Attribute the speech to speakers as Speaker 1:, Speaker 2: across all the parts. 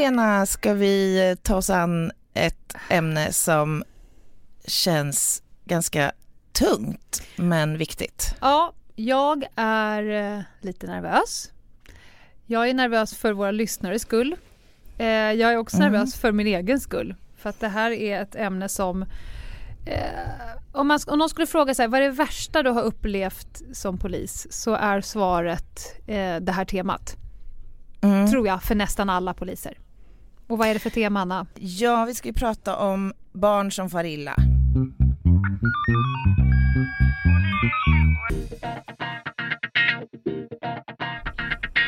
Speaker 1: Lena ska vi ta oss an ett ämne som känns ganska tungt men viktigt.
Speaker 2: Ja, jag är eh, lite nervös. Jag är nervös för våra lyssnares skull. Eh, jag är också mm. nervös för min egen skull. För att det här är ett ämne som eh, om, man, om någon skulle fråga sig vad är det värsta du har upplevt som polis så är svaret det här temat. Mm. Tror jag, för nästan alla poliser. Och vad är det för tema, Anna?
Speaker 1: Ja, vi ska ju prata om barn som far illa.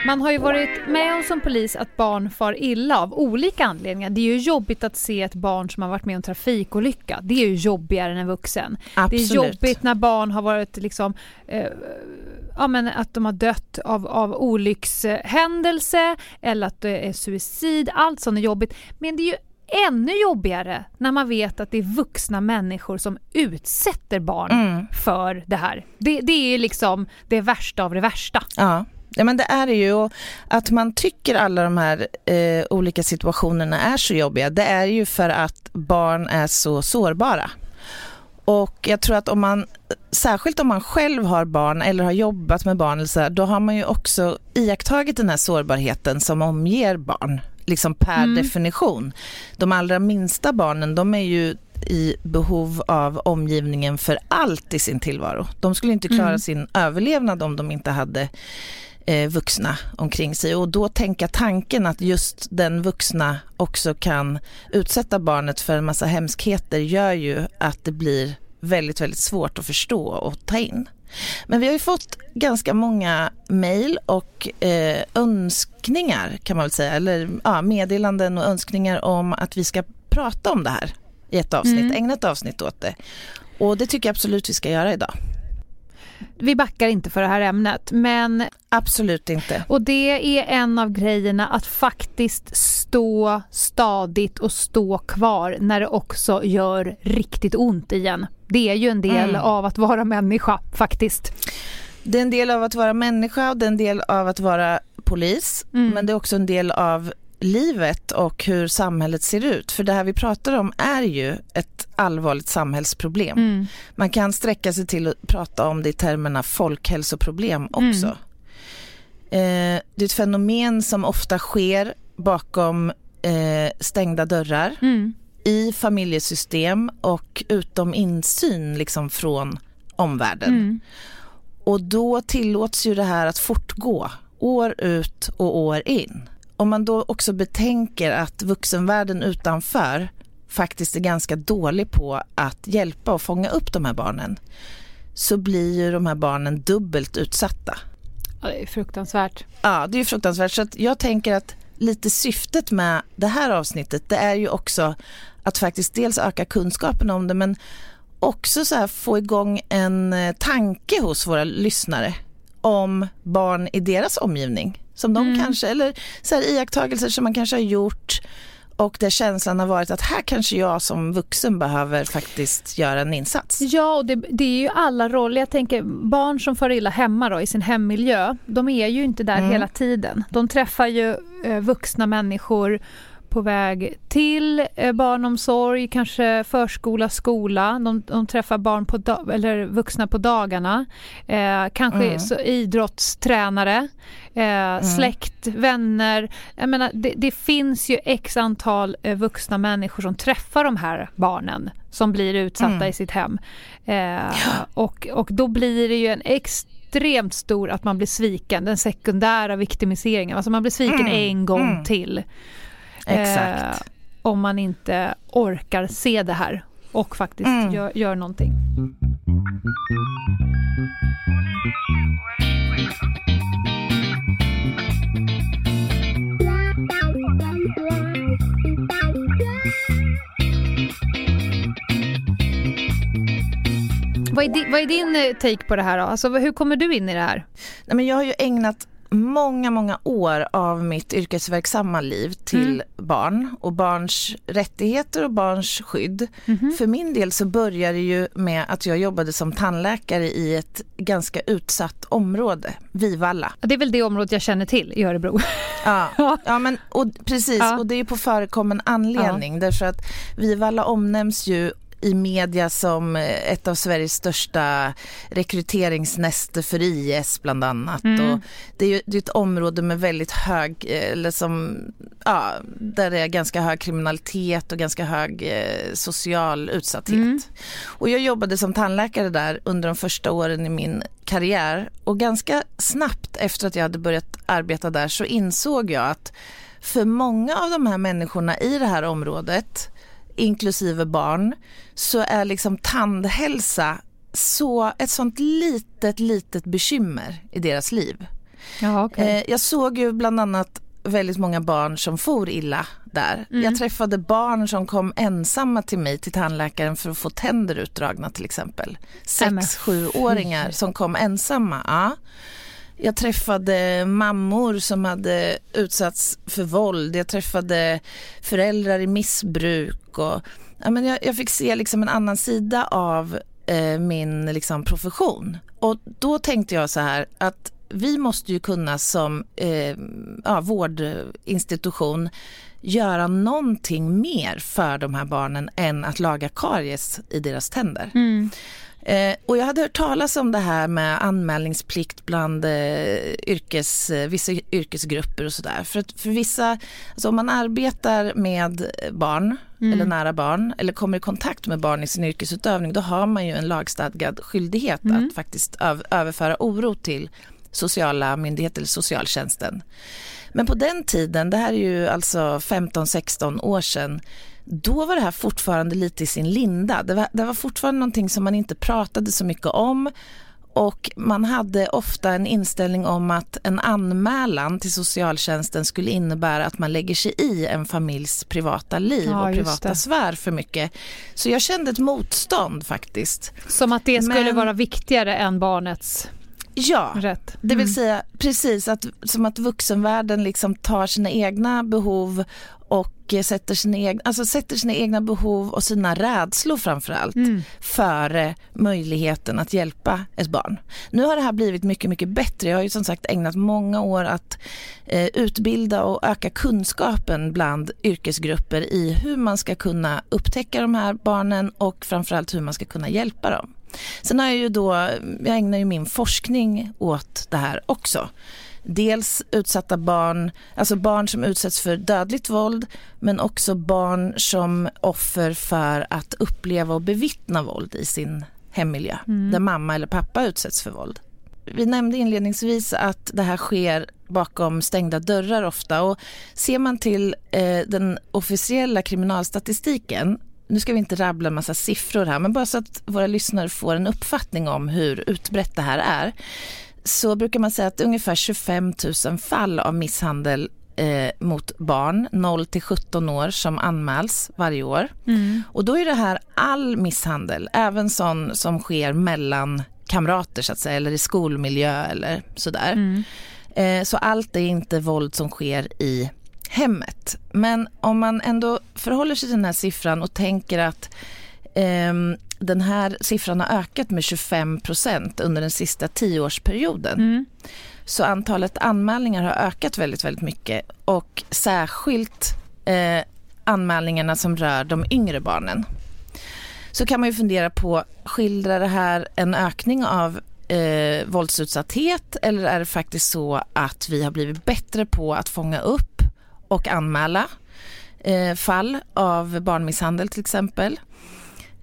Speaker 2: Man har ju varit med om som polis att barn far illa av olika anledningar. Det är ju jobbigt att se ett barn som har varit med om trafikolycka. Det är ju jobbigare än en vuxen.
Speaker 1: Absolut.
Speaker 2: Det är jobbigt när barn har varit liksom eh, ja, men att de har dött av, av olyckshändelse eller att det är suicid. Allt sånt är jobbigt. Men det är ju ännu jobbigare när man vet att det är vuxna människor som utsätter barn mm. för det här. Det, det är liksom det värsta av det värsta.
Speaker 1: Ja. Ja, men det är det ju. Att man tycker alla de här eh, olika situationerna är så jobbiga, det är ju för att barn är så sårbara. Och jag tror att om man, särskilt om man själv har barn eller har jobbat med barn, så, då har man ju också iakttagit den här sårbarheten som omger barn, liksom per mm. definition. De allra minsta barnen, de är ju i behov av omgivningen för allt i sin tillvaro. De skulle inte klara mm. sin överlevnad om de inte hade eh, vuxna omkring sig och då tänka tanken att just den vuxna också kan utsätta barnet för en massa hemskheter gör ju att det blir väldigt, väldigt svårt att förstå och ta in. Men vi har ju fått ganska många mejl och eh, önskningar kan man väl säga, eller ja, meddelanden och önskningar om att vi ska prata om det här i ett avsnitt, mm. ägna ett avsnitt åt det. Och det tycker jag absolut vi ska göra idag.
Speaker 2: Vi backar inte för det här ämnet, men...
Speaker 1: Absolut inte.
Speaker 2: Och det är en av grejerna, att faktiskt stå stadigt och stå kvar när det också gör riktigt ont igen. Det är ju en del mm. av att vara människa, faktiskt.
Speaker 1: Det är en del av att vara människa och det är en del av att vara polis, mm. men det är också en del av livet och hur samhället ser ut. För det här vi pratar om är ju ett allvarligt samhällsproblem. Mm. Man kan sträcka sig till att prata om det i termerna folkhälsoproblem också. Mm. Eh, det är ett fenomen som ofta sker bakom eh, stängda dörrar mm. i familjesystem och utom insyn liksom från omvärlden. Mm. Och då tillåts ju det här att fortgå år ut och år in om man då också betänker att vuxenvärlden utanför faktiskt är ganska dålig på att hjälpa och fånga upp de här barnen så blir ju de här barnen dubbelt utsatta.
Speaker 2: Ja, det är fruktansvärt.
Speaker 1: Ja, det är fruktansvärt. Så jag tänker att lite syftet med det här avsnittet det är ju också att faktiskt dels öka kunskapen om det men också så få igång en eh, tanke hos våra lyssnare om barn i deras omgivning som de mm. kanske, eller så här, iakttagelser som man kanske har gjort och där känslan har varit att här kanske jag som vuxen behöver faktiskt göra en insats.
Speaker 2: Ja, och det, det är ju alla roller. Jag tänker barn som far illa hemma då, i sin hemmiljö, de är ju inte där mm. hela tiden. De träffar ju eh, vuxna människor på väg till eh, barnomsorg, kanske förskola, skola. De, de träffar barn på eller vuxna på dagarna. Eh, kanske mm. så, idrottstränare, eh, mm. släkt, vänner. Jag menar, det, det, finns ju x antal eh, vuxna människor som träffar de här barnen som blir utsatta mm. i sitt hem. Eh, ja. och, och då blir det ju en extremt stor att man blir sviken, den sekundära viktimiseringen. Alltså man blir sviken mm. en gång mm. till.
Speaker 1: Exakt. Eh,
Speaker 2: om man inte orkar se det här och faktiskt mm. gör, gör någonting. Vad är, din, vad är, din, eh, take på det här då? Alltså, hur kommer du in i det här?
Speaker 1: Nej, men jag har ju ägnat många, många år av mitt yrkesverksamma liv till mm. barn och barns rättigheter och barns skydd. Mm. För min del så började det ju med att jag jobbade som tandläkare i ett ganska utsatt område, Vivalla.
Speaker 2: Det är väl det området jag känner till i Örebro.
Speaker 1: Ja, ja men, och, precis, ja. och det är på förekommen anledning ja. därför att Vivalla omnämns ju i media som ett av Sveriges största rekryteringsnäste för IS bland annat. Mm. Och det är ju det är ett område med väldigt hög, eller som, ja, där det är ganska hög kriminalitet och ganska hög eh, social utsatthet. Mm. Och jag jobbade som tandläkare där under de första åren i min karriär och ganska snabbt efter att jag hade börjat arbeta där så insåg jag att för många av de här människorna i det här området inklusive barn, så är liksom tandhälsa så, ett sånt litet, litet bekymmer i deras liv.
Speaker 2: Ja, okay.
Speaker 1: Eh, jag såg ju bland annat väldigt många barn som for illa där. Mm. Jag träffade barn som kom ensamma till mig till tandläkaren för att få tänder utdragna till exempel. Sex, sjuåringar som kom ensamma. Ja. Jag träffade mammor som hade utsatts för våld. Jag träffade föräldrar i missbruk. Och, ja, men jag, jag fick se liksom en annan sida av eh, min liksom, profession. Och då tänkte jag så här att vi måste ju kunna som eh, ja, vårdinstitution göra någonting mer för de här barnen än att laga karies i deras tänder. Mm. Eh, och jag hade hört talas om det här med anmälningsplikt bland eh, yrkes, eh, vissa yrkesgrupper och sådär. För, att, för vissa, alltså om man arbetar med barn mm. eller nära barn eller kommer i kontakt med barn i sin yrkesutövning då har man ju en lagstadgad skyldighet mm. att faktiskt överföra oro till sociala myndigheter eller socialtjänsten. Men på den tiden, det här är ju alltså 15-16 år sedan, då var det här fortfarande lite i sin linda. Det var, det var fortfarande någonting som man inte pratade så mycket om och man hade ofta en inställning om att en anmälan till socialtjänsten skulle innebära att man lägger sig i en familjs privata liv ja, och privata det. sfär för mycket. Så jag kände ett motstånd faktiskt.
Speaker 2: Som att det skulle Men... vara viktigare än barnets
Speaker 1: Ja,
Speaker 2: Rätt.
Speaker 1: det vill mm. säga precis att, som att vuxenvärlden liksom tar sina egna behov och sätter sina, egna, alltså sätter sina egna behov och sina rädslor framförallt mm. före möjligheten att hjälpa ett barn. Nu har det här blivit mycket, mycket bättre. Jag har ju som sagt ägnat många år att eh, utbilda och öka kunskapen bland yrkesgrupper i hur man ska kunna upptäcka de här barnen och framförallt hur man ska kunna hjälpa dem. Sen har jag ju då, jag ägnar ju min forskning åt det här också. Dels utsatta barn, alltså barn som utsätts för dödligt våld men också barn som offer för att uppleva och bevittna våld i sin hemmiljö mm. där mamma eller pappa utsätts för våld. Vi nämnde inledningsvis att det här sker bakom stängda dörrar ofta och ser man till eh, den officiella kriminalstatistiken nu ska vi inte rabbla en massa siffror här, men bara så att våra lyssnare får en uppfattning om hur utbrett det här är, så brukar man säga att ungefär 25 000 fall av misshandel eh, mot barn 0 till 17 år som anmäls varje år. Mm. Och då är det här all misshandel, även sån som sker mellan kamrater så att säga, eller i skolmiljö eller sådär. Mm. Eh, så allt är inte våld som sker i hemmet. Men om man ändå förhåller sig till den här siffran och tänker att eh, den här siffran har ökat med 25 procent under den sista tioårsperioden. Mm. Så antalet anmälningar har ökat väldigt, väldigt mycket och särskilt eh, anmälningarna som rör de yngre barnen. Så kan man ju fundera på, skildrar det här en ökning av eh, våldsutsatthet eller är det faktiskt så att vi har blivit bättre på att fånga upp och anmäla eh, fall av barnmisshandel till exempel.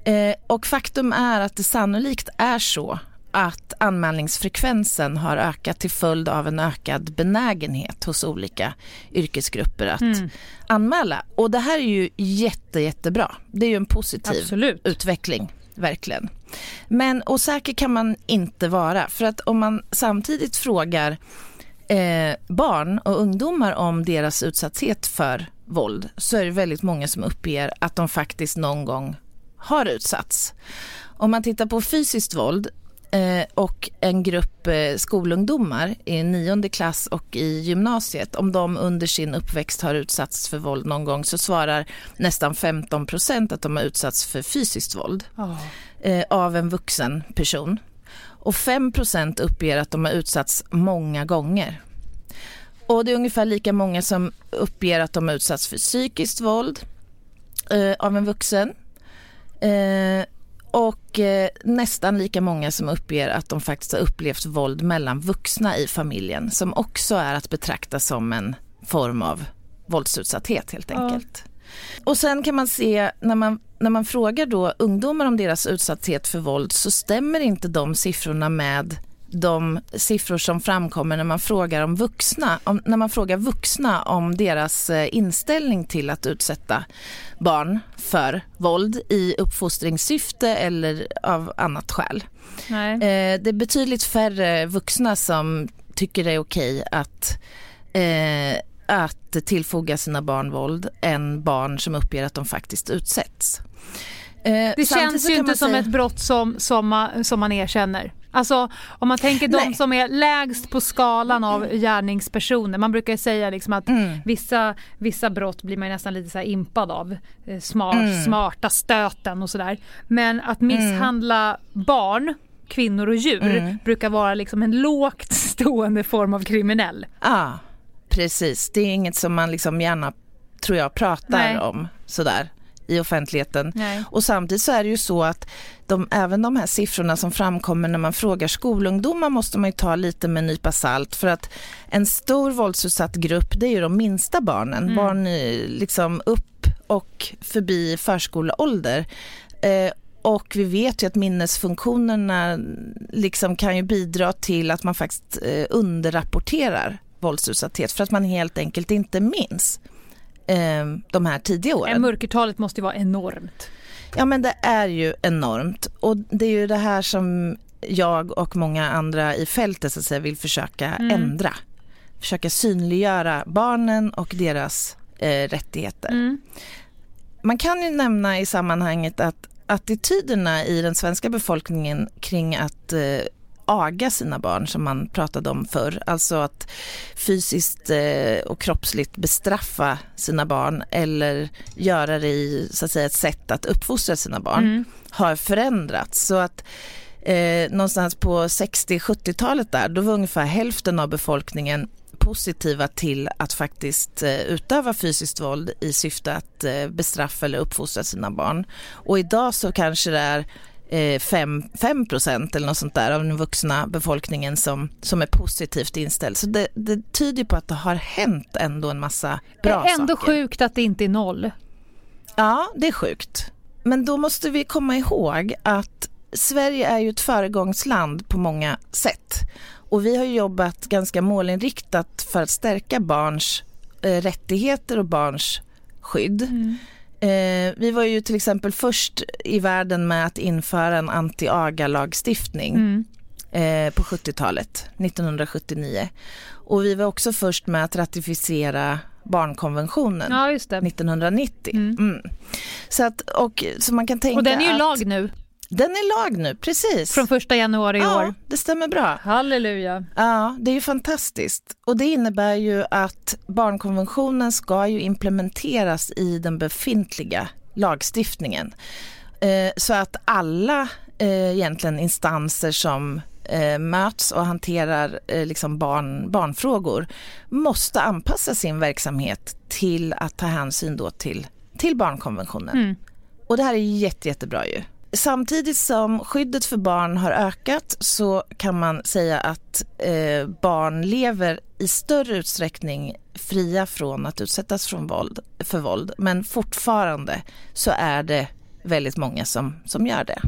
Speaker 1: Eh, och faktum är att det sannolikt är så att anmälningsfrekvensen har ökat till följd av en ökad benägenhet hos olika yrkesgrupper att mm. anmäla. Och det här är ju jätte, jättebra. Det är ju en positiv
Speaker 2: Absolut.
Speaker 1: utveckling, verkligen. Men osäker kan man inte vara, för att om man samtidigt frågar eh, barn och ungdomar om deras utsatthet för våld så är det väldigt många som uppger att de faktiskt någon gång har utsatts. Om man tittar på fysiskt våld eh, och en grupp eh, skolungdomar i nionde klass och i gymnasiet, om de under sin uppväxt har utsatts för våld någon gång så svarar nästan 15 procent att de har utsatts för fysiskt våld oh. av en vuxen person. Och 5 procent uppger att de har utsatts många gånger. Och det är ungefär lika många som uppger att de har utsatts för psykiskt våld av en vuxen. Eh, och eh, nästan lika många som uppger att de faktiskt har upplevt våld mellan vuxna i familjen som också är att betrakta som en form av våldsutsatthet helt enkelt. Ja. Och sen kan man se när man, när man frågar då ungdomar om deras utsatthet för våld så stämmer inte de siffrorna med de siffror som framkommer när man frågar om vuxna, om, när man frågar vuxna om deras eh, inställning till att utsätta barn för våld i uppfostringssyfte eller av annat skäl. Nej. Eh, det är betydligt färre vuxna som tycker det är okej att eh, att tillfoga sina barn våld än barn som uppger att de faktiskt utsätts.
Speaker 2: Eh, det känns ju inte som säga... ett brott som, som, man, som man erkänner. Alltså om man tänker Nej. de som är lägst på skalan av gärningspersoner. Man brukar säga liksom att mm. vissa, vissa brott blir man nästan lite så impad av. Eh, smart, mm. Smarta stöten och sådär. Men att misshandla mm. barn kvinnor och djur mm. brukar vara liksom en lågt stående form av kriminell.
Speaker 1: Ja, precis. Det är inget som man liksom gärna, tror jag, pratar Nej. om sådär i offentligheten. Nej. Och samtidigt så är det ju så att de, även de här siffrorna som framkommer när man frågar skolungdomar måste man ju ta lite med en nypa salt för att en stor våldsutsatt grupp det är ju de minsta barnen, mm. barn liksom upp och förbi förskoleålder. Eh, och vi vet ju att minnesfunktionerna liksom kan ju bidra till att man faktiskt eh, underrapporterar våldsutsatthet för att man helt enkelt inte minns de här tidiga åren.
Speaker 2: Mörkertalet måste ju vara enormt.
Speaker 1: Ja men det är ju enormt och det är ju det här som jag och många andra i fältet så att säga, vill försöka mm. ändra. Försöka synliggöra barnen och deras eh, rättigheter. Mm. Man kan ju nämna i sammanhanget att attityderna i den svenska befolkningen kring att eh, aga sina barn som man pratade om förr. Alltså att fysiskt eh, och kroppsligt bestraffa sina barn eller göra det i så att säga, ett sätt att uppfostra sina barn mm. har förändrats. Så att eh, någonstans på 60-70-talet där, då var ungefär hälften av befolkningen positiva till att faktiskt eh, utöva fysiskt våld i syfte att eh, bestraffa eller uppfostra sina barn. Och idag så kanske det är 5, eh, 5 procent eller något sånt där av den vuxna befolkningen som, som är positivt inställd. Så det, det tyder på att det har hänt ändå en massa bra saker.
Speaker 2: Det är ändå saker. sjukt att det inte är noll.
Speaker 1: Ja, det är sjukt. Men då måste vi komma ihåg att Sverige är ju ett föregångsland på många sätt. Och vi har jobbat ganska målinriktat för att stärka barns eh, rättigheter och barns skydd. Mm. Eh, vi var ju till exempel först i världen med att införa en anti-aga-lagstiftning mm. eh, på 70-talet, 1979. Och vi var också först med att ratificera barnkonventionen
Speaker 2: ja,
Speaker 1: 1990. Mm. Mm. Så, att, och, så man kan tänka
Speaker 2: och den är ju lag nu.
Speaker 1: Den är lag nu, precis.
Speaker 2: Från första januari i
Speaker 1: ja,
Speaker 2: år.
Speaker 1: det stämmer bra.
Speaker 2: Halleluja.
Speaker 1: Ja, det är ju fantastiskt. Och det innebär ju att barnkonventionen ska ju implementeras i den befintliga lagstiftningen. Eh, så att alla eh, egentligen instanser som eh, möts och hanterar eh, liksom barn, barnfrågor måste anpassa sin verksamhet till att ta hänsyn då till, till barnkonventionen. Mm. Och det här är jätte, jättebra ju. Samtidigt som skyddet för barn har ökat så kan man säga att eh, barn lever i större utsträckning fria från att utsättas från våld, för våld. Men fortfarande så är det väldigt många som, som gör det.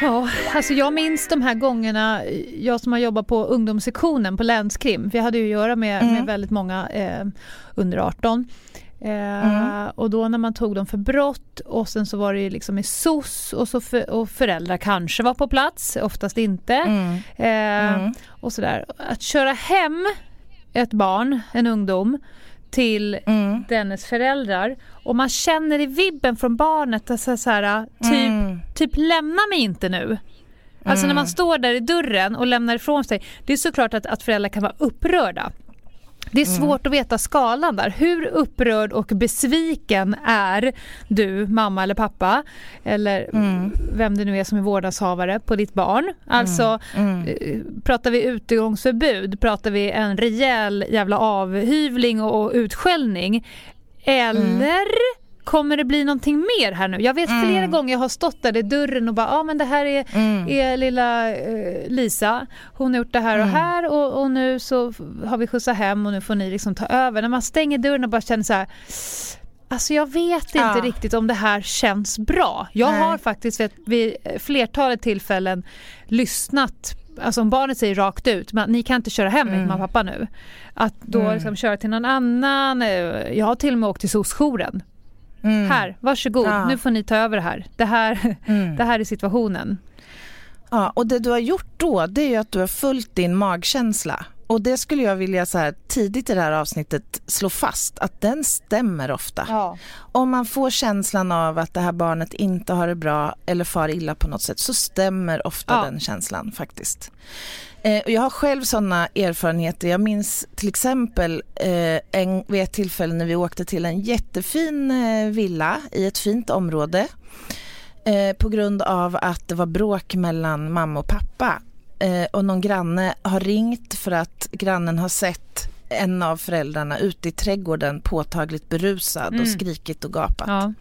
Speaker 2: Ja, alltså jag minns de här gångerna, jag som har jobbat på ungdomssektionen på länskrim, för jag hade ju att göra med, mm. med väldigt många eh, under 18. Eh, mm. Och då när man tog dem för brott och sen så var det ju liksom i SOS och, så för, och föräldrar kanske var på plats, oftast inte. Mm. Eh, mm. och sådär. Att köra hem ett barn, en ungdom till
Speaker 1: Mm.
Speaker 2: dennes föräldrar och man känner i vibben från barnet alltså så här, typ,
Speaker 1: Mm.
Speaker 2: typ lämna mig inte nu. Alltså när man står där i dörren och lämnar ifrån sig. Det är såklart att, att föräldrar kan vara upprörda. Det är svårt att veta skalan där. Hur upprörd och besviken är du, mamma eller pappa, eller vem det nu är som är vårdnadshavare på ditt barn? Alltså, eh, pratar vi utegångsförbud? Pratar vi en rejäl jävla avhyvling och utskällning? Eller kommer det bli någonting mer här nu? Jag vet flera gånger jag har stått där i dörren och bara, ja ah, men det här är, är lilla eh, Lisa, hon har gjort det här och här och, och nu så har vi skjutsat hem och nu får ni liksom ta över. När man stänger dörren och bara känner så här Alltså jag vet inte
Speaker 1: Ja.
Speaker 2: riktigt om det här känns bra. Jag
Speaker 1: Nej.
Speaker 2: har faktiskt vid, vid flertalet tillfällen lyssnat Alltså om barnet säger rakt ut, men ni kan inte köra hem
Speaker 1: Mm.
Speaker 2: med mamma och pappa nu. Att då liksom köra till någon annan. eh, Jag har till och med åkt till SOS-jouren.
Speaker 1: Mm.
Speaker 2: Här, varsågod,
Speaker 1: Ja.
Speaker 2: nu får ni ta över här. Det här,
Speaker 1: Mm.
Speaker 2: det här är situationen.
Speaker 1: Ja, och det du har gjort då, det är att du har följt din magkänsla. Och det skulle jag vilja så här tidigt i det här avsnittet slå fast att den stämmer ofta.
Speaker 2: Ja.
Speaker 1: Om man får känslan av att det här barnet inte har det bra eller far illa på något sätt så stämmer ofta
Speaker 2: Ja.
Speaker 1: den känslan faktiskt. Eh, och jag har själv sådana erfarenheter. Jag minns till exempel eh, en, vid ett tillfälle när vi åkte till en jättefin eh, villa i ett fint område eh, på grund av att det var bråk mellan mamma och pappa. Eh, och någon granne har ringt för att grannen har sett en av föräldrarna ute i trädgården påtagligt berusad
Speaker 2: Mm.
Speaker 1: och skrikit och gapat.
Speaker 2: Ja.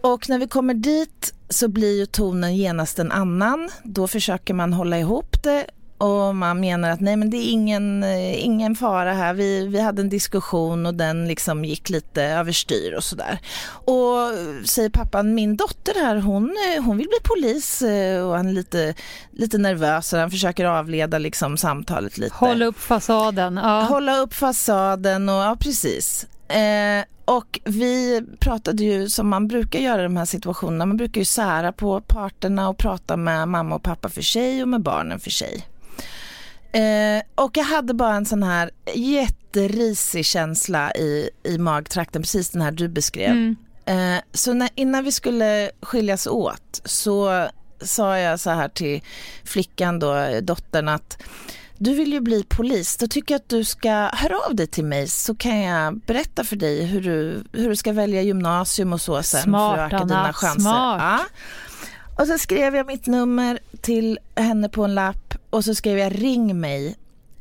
Speaker 1: Och när vi kommer dit så blir ju tonen genast en annan. Då försöker man hålla ihop det och man menar att nej men det är ingen, eh, ingen fara här. Vi, vi hade en diskussion och den liksom gick lite överstyr och sådär. Och säger pappan, min dotter här hon, eh, hon vill bli polis eh, och han är lite, lite nervös och han försöker avleda liksom samtalet lite
Speaker 2: Hålla upp fasaden. Ja.
Speaker 1: hålla upp fasaden och ja, precis. Eh, och vi pratade ju som man brukar göra i de här situationerna, man brukar ju sära på parterna och prata med mamma och pappa för sig och med barnen för sig. Eh, och jag hade bara en sån här jätterisig känsla i, i magtrakten, precis den här du beskrev.
Speaker 2: Mm.
Speaker 1: Eh, så när, innan vi skulle skiljas åt så sa jag så här till flickan då, dottern att du vill ju bli polis, då tycker jag att du ska höra av dig till mig så kan jag berätta för dig hur du, hur du ska välja gymnasium och så sen
Speaker 2: Smart,
Speaker 1: för att öka
Speaker 2: Anna,
Speaker 1: dina chanser.
Speaker 2: smart.
Speaker 1: Ja. Och så skrev jag mitt nummer till henne på en lapp och så skrev jag ring mig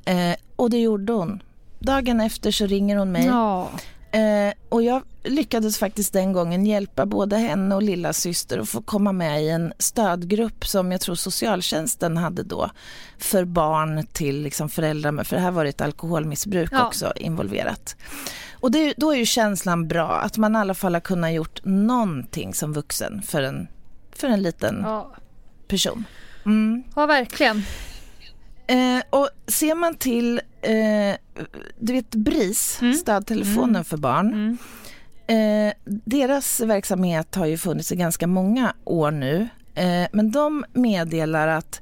Speaker 1: eh, och det gjorde hon. Dagen efter så ringer hon mig
Speaker 2: Ja.
Speaker 1: Eh, och jag lyckades faktiskt den gången hjälpa både henne och lilla syster att få komma med i en stödgrupp som jag tror socialtjänsten hade då för barn till liksom föräldrar med, för det här var ett alkoholmissbruk
Speaker 2: Ja.
Speaker 1: också involverat. Och det, då är ju känslan bra att man i alla fall har kunnat gjort någonting som vuxen för en, för en liten
Speaker 2: Ja.
Speaker 1: person. Mm.
Speaker 2: ja, verkligen.
Speaker 1: Eh, och ser man till, eh, du vet BRIS,
Speaker 2: Mm.
Speaker 1: stödtelefonen för barn,
Speaker 2: Mm.
Speaker 1: Eh, deras verksamhet har ju funnits i ganska många år nu. Eh, men de meddelar att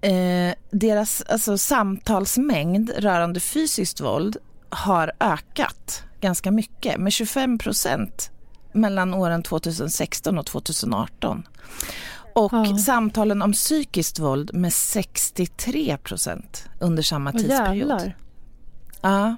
Speaker 1: eh, deras alltså, samtalsmängd rörande fysiskt våld har ökat ganska mycket, med 25 procent mellan åren 2016 och 2018. Och
Speaker 2: Ja.
Speaker 1: samtalen om psykiskt våld med 63 procent under samma tidsperiod.
Speaker 2: jävlar.
Speaker 1: Ja.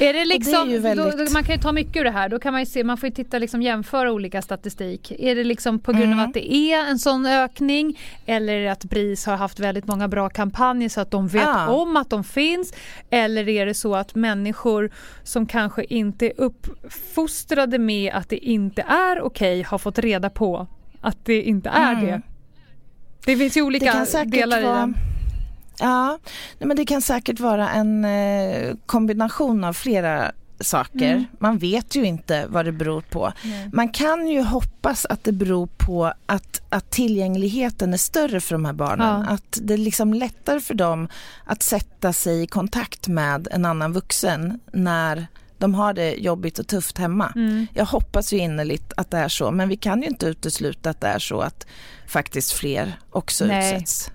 Speaker 2: Är det liksom,
Speaker 1: ju väldigt-
Speaker 2: då, man kan ju ta mycket ur det här. Då kan man ju se, man får titta liksom jämföra olika statistik. Är det liksom på grund
Speaker 1: Mm.
Speaker 2: av att det är en sån ökning eller är det att BRIS har haft väldigt många bra kampanjer så att de vet
Speaker 1: Ja.
Speaker 2: om att de finns? Eller är det så att människor som kanske inte är uppfostrade med att det inte är okej har fått reda på att det inte är
Speaker 1: Mm.
Speaker 2: det? Det finns ju
Speaker 1: Det
Speaker 2: olika
Speaker 1: säkert
Speaker 2: delar i
Speaker 1: vara,
Speaker 2: den.
Speaker 1: Ja, nej, men det kan säkert vara en eh, kombination av flera saker.
Speaker 2: Mm.
Speaker 1: Man vet ju inte vad det beror på. Man kan ju hoppas att det beror på att, att tillgängligheten är större för de här barnen.
Speaker 2: Ja.
Speaker 1: Att det är liksom lättare för dem att sätta sig i kontakt med en annan vuxen när de har det jobbigt och tufft hemma.
Speaker 2: Mm.
Speaker 1: Jag hoppas ju innerligt att det är så, men vi kan ju inte utesluta att det är så att faktiskt fler också
Speaker 2: Nej.
Speaker 1: utsätts.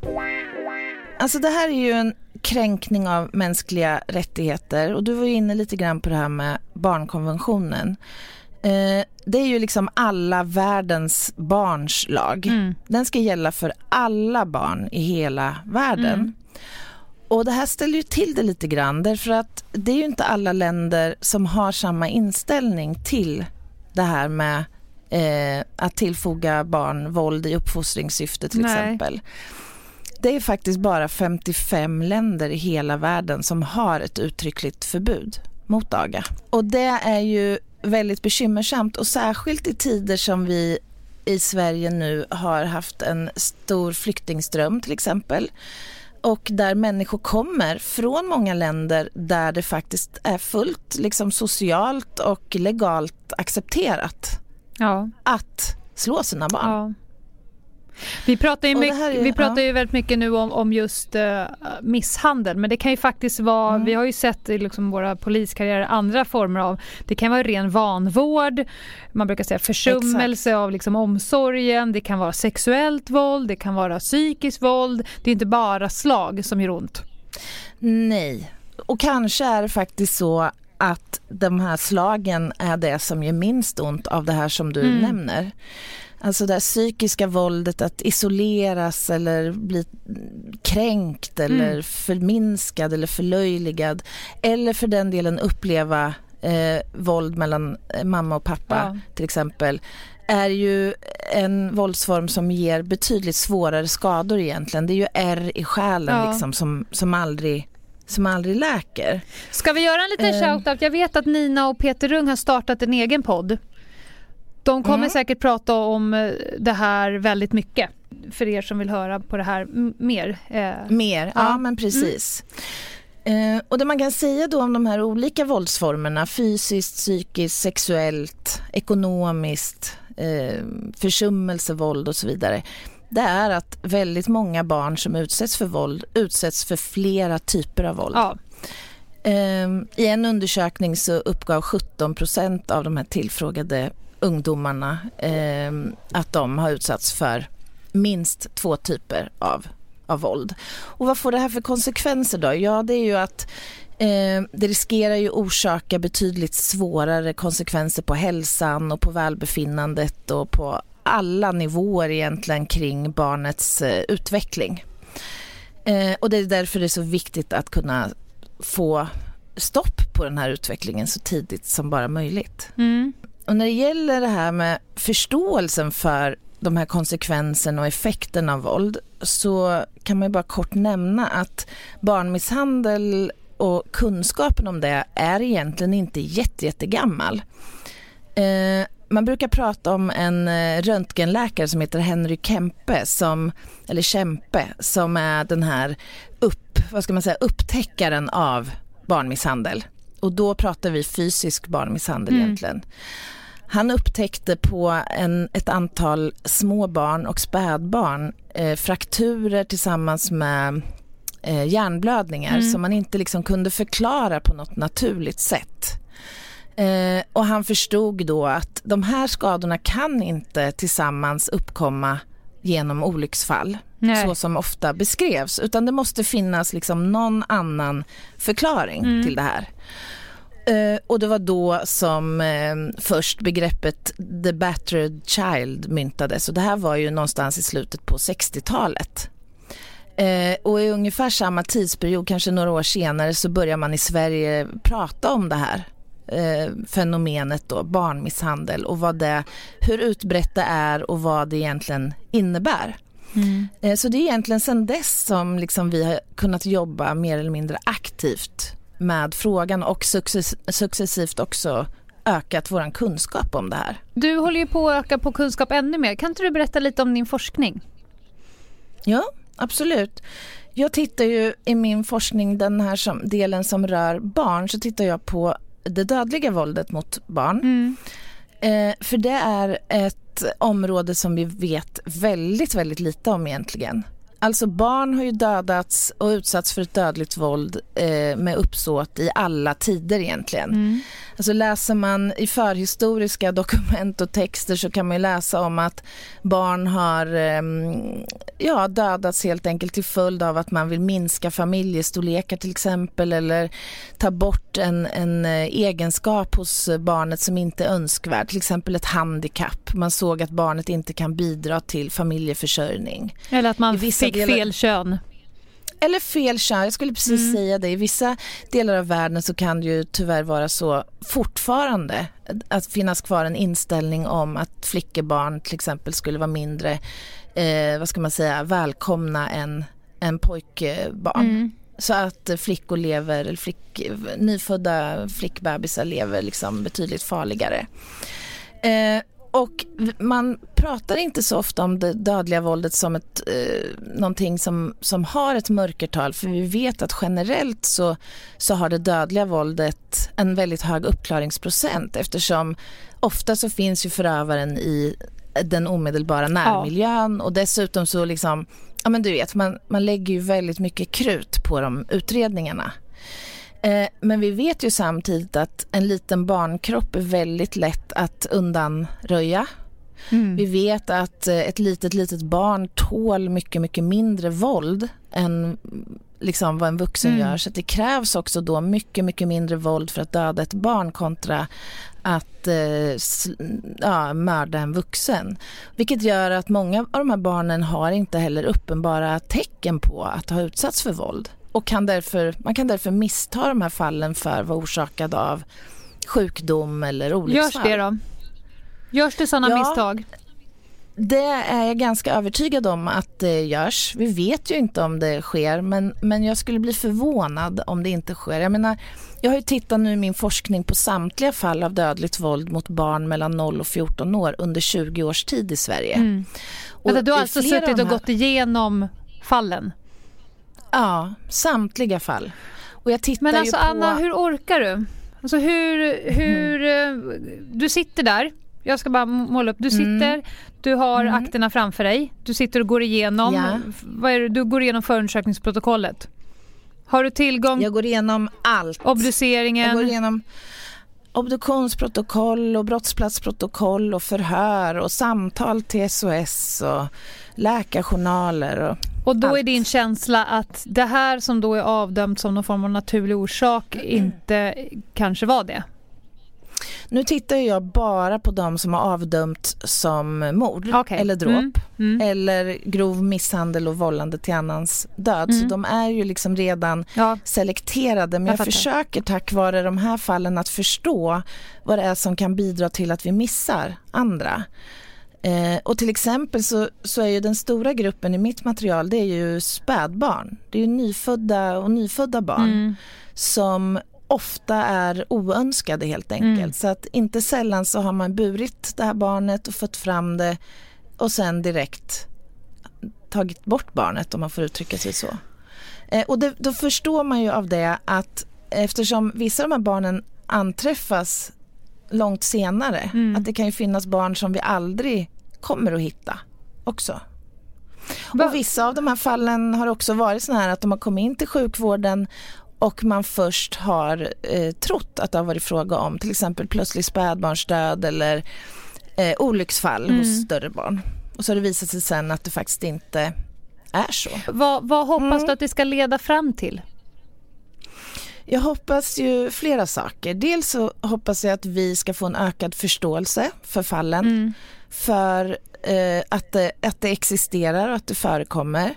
Speaker 1: Alltså det här är ju en kränkning av mänskliga rättigheter och du var ju inne lite grann på det här med barnkonventionen. Eh, det är ju liksom alla världens barns lag. Mm. Den ska gälla för alla barn i hela världen. Mm. Och det här ställer ju till det lite grann därför att det är ju inte alla länder som har samma inställning till det här med eh, att tillfoga barn våld i uppfostringssyfte till Nej. exempel. Det är faktiskt bara 55 länder i hela världen som har ett uttryckligt förbud mot aga. Och det är ju väldigt bekymmersamt och särskilt i tider som vi i Sverige nu har haft en stor flyktingström till exempel och där människor kommer från många länder där det faktiskt är fullt liksom, socialt och legalt accepterat ja. att slå sina barn. Ja.
Speaker 2: Vi pratar ju, mycket, är, vi pratar ja. ju väldigt mycket nu om, om just uh, misshandel men det kan ju faktiskt vara, mm. vi har ju sett i liksom våra poliskarriärer andra former av, det kan vara ren vanvård, man brukar säga försummelse Exakt. av liksom omsorgen, det kan vara sexuellt våld, det kan vara psykiskt våld, det är inte bara slag som gör ont.
Speaker 1: Nej, och kanske är det faktiskt så att de här slagen är det som gör minst ont av det här som du mm. nämner. Alltså det psykiska våldet, att isoleras eller bli kränkt eller mm. förminskad eller förlöjligad. Eller för den delen uppleva eh, våld mellan eh, mamma och pappa ja. till exempel är ju en våldsform som ger betydligt svårare skador egentligen. Det är ju ärr i själen ja. liksom, som, som aldrig som aldrig läker.
Speaker 2: Ska vi göra en liten uh, shoutout? Jag vet att Nina och Peter Rung har startat en egen podd de kommer mm. säkert prata om eh, det här väldigt mycket för er som vill höra på det här mer.
Speaker 1: Eh, mer, ja, ja men precis. Mm. Eh, och det man kan säga då om de här olika våldsformerna, fysiskt, psykiskt, sexuellt, ekonomiskt, eh, försummelsevåld och så vidare, det är att väldigt många barn som utsätts för våld utsätts för flera typer av våld. Ja. I en undersökning så uppgav 17 procent av de här tillfrågade ungdomarna eh, att de har utsatts för minst två typer av, av våld. Och vad får det här för konsekvenser då? Ja, det är ju att eh, det riskerar ju orsaka betydligt svårare konsekvenser på hälsan och på välbefinnandet och på alla nivåer egentligen kring barnets eh, utveckling. Eh, och det är därför det är så viktigt att kunna få stopp på den här utvecklingen så tidigt som bara möjligt. Mm. Och när det gäller det här med förståelsen för de här konsekvenserna och effekterna av våld så kan man ju bara kort nämna att barnmisshandel och kunskapen om det är egentligen inte jätte, jättegammal. Eh, man brukar prata om en eh, röntgenläkare som heter Henry Kempe, som, eller Kempe, som är den här upp, vad ska man säga, upptäckaren av barnmisshandel. Och då pratar vi fysisk barnmisshandel mm. egentligen. Han upptäckte på en, ett antal små barn och spädbarn eh, frakturer tillsammans med eh, hjärnblödningar mm. som man inte liksom kunde förklara på något naturligt sätt. Eh, och han förstod då att de här skadorna kan inte tillsammans uppkomma genom olycksfall Nej. så som ofta beskrevs utan det måste finnas liksom någon annan förklaring mm. till det här. Uh, och det var då som uh, först begreppet the battered child myntades och det här var ju någonstans i slutet på 60-talet. Uh, eh, och i ungefär samma tidsperiod, kanske några år senare, så börjar man i Sverige prata om det här fenomenet då, barnmisshandel och vad det, hur utbrett det är och vad det egentligen innebär. Mm. Så det är egentligen sedan dess som liksom vi har kunnat jobba mer eller mindre aktivt med frågan och successivt också ökat vår kunskap om det här.
Speaker 2: Du håller ju på att öka på kunskap ännu mer. Kan inte du berätta lite om din forskning?
Speaker 1: Ja, absolut. Jag tittar ju i min forskning, den här som, delen som rör barn, så tittar jag på det dödliga våldet mot barn. Mm. Eh, för det är ett område som vi vet väldigt, väldigt lite om egentligen. Alltså barn har ju dödats och utsatts för ett dödligt våld eh, med uppsåt i alla tider egentligen. Mm. Alltså läser man i förhistoriska dokument och texter så kan man läsa om att barn har eh, ja, dödats helt enkelt till följd av att man vill minska familjestorlekar till exempel eller ta bort en, en eh, egenskap hos barnet som inte är önskvärd, till exempel ett handikapp. Man såg att barnet inte kan bidra till familjeförsörjning.
Speaker 2: Eller att man fick delar... fel kön.
Speaker 1: Eller fel kön, jag skulle precis mm. säga det. I vissa delar av världen så kan det ju tyvärr vara så fortfarande att finnas kvar en inställning om att flickebarn till exempel skulle vara mindre, eh, vad ska man säga, välkomna än, än pojkbarn. Mm. Så att flickor lever, eller flick, nyfödda flickbebisar lever liksom betydligt farligare. Eh, och man pratar inte så ofta om det dödliga våldet som ett, eh, någonting som, som har ett mörkertal för vi vet att generellt så, så har det dödliga våldet en väldigt hög uppklaringsprocent eftersom ofta så finns ju förövaren i den omedelbara närmiljön ja. och dessutom så liksom, ja men du vet man, man lägger ju väldigt mycket krut på de utredningarna. Eh, men vi vet ju samtidigt att en liten barnkropp är väldigt lätt att undanröja. Mm. Vi vet att eh, ett litet, litet barn tål mycket, mycket mindre våld än liksom vad en vuxen mm. gör. Så det krävs också då mycket, mycket mindre våld för att döda ett barn kontra att eh, ja, mörda en vuxen. Vilket gör att många av de här barnen har inte heller uppenbara tecken på att ha utsatts för våld och kan därför, man kan därför missta de här fallen för att vara orsakade av sjukdom eller olycksfall.
Speaker 2: Görs det då? Görs det sådana ja, misstag?
Speaker 1: Det är jag ganska övertygad om att det görs. Vi vet ju inte om det sker men, men jag skulle bli förvånad om det inte sker. Jag menar, jag har ju tittat nu i min forskning på samtliga fall av dödligt våld mot barn mellan 0 och 14 år under 20 års tid i Sverige. Mm.
Speaker 2: Och du har alltså suttit och här... gått igenom fallen?
Speaker 1: Ja, samtliga fall. Och jag tittar
Speaker 2: Men alltså
Speaker 1: ju på...
Speaker 2: Anna, hur orkar du? Alltså hur, hur mm. du sitter där, jag ska bara måla upp, du mm. sitter, mm. du har mm. akterna framför dig, du sitter och går igenom, ja. du går igenom förundersökningsprotokollet. Har du tillgång?
Speaker 1: Jag går igenom allt.
Speaker 2: Obduceringen?
Speaker 1: Jag går igenom obduktionsprotokoll och brottsplatsprotokoll och förhör och samtal till SOS och läkarjournaler. Och,
Speaker 2: och då
Speaker 1: allt.
Speaker 2: är din känsla att det här som då är avdömt som någon form av naturlig orsak inte kanske var det?
Speaker 1: Nu tittar jag bara på de som har avdömt som mord okay. eller dråp mm. Mm. eller grov misshandel och vållande till annans död. Mm. Så de är ju liksom redan ja. selekterade. Men jag, jag försöker tack vare de här fallen att förstå vad det är som kan bidra till att vi missar andra. Eh, och till exempel så, så är ju den stora gruppen i mitt material det är ju spädbarn. Det är ju nyfödda och nyfödda barn mm. som ofta är oönskade helt enkelt. Mm. Så att inte sällan så har man burit det här barnet och fått fram det och sen direkt tagit bort barnet om man får uttrycka sig så. Eh, och det, då förstår man ju av det att eftersom vissa av de här barnen anträffas långt senare, mm. att det kan ju finnas barn som vi aldrig kommer att hitta också. Och vissa av de här fallen har också varit sådana här att de har kommit in till sjukvården och man först har eh, trott att det har varit fråga om till exempel plötslig spädbarnsdöd eller eh, olycksfall mm. hos större barn. Och så har det visat sig sen att det faktiskt inte är så.
Speaker 2: Vad, vad hoppas mm. du att det ska leda fram till?
Speaker 1: Jag hoppas ju flera saker. Dels så hoppas jag att vi ska få en ökad förståelse för fallen. Mm. För eh, att, det, att det existerar och att det förekommer.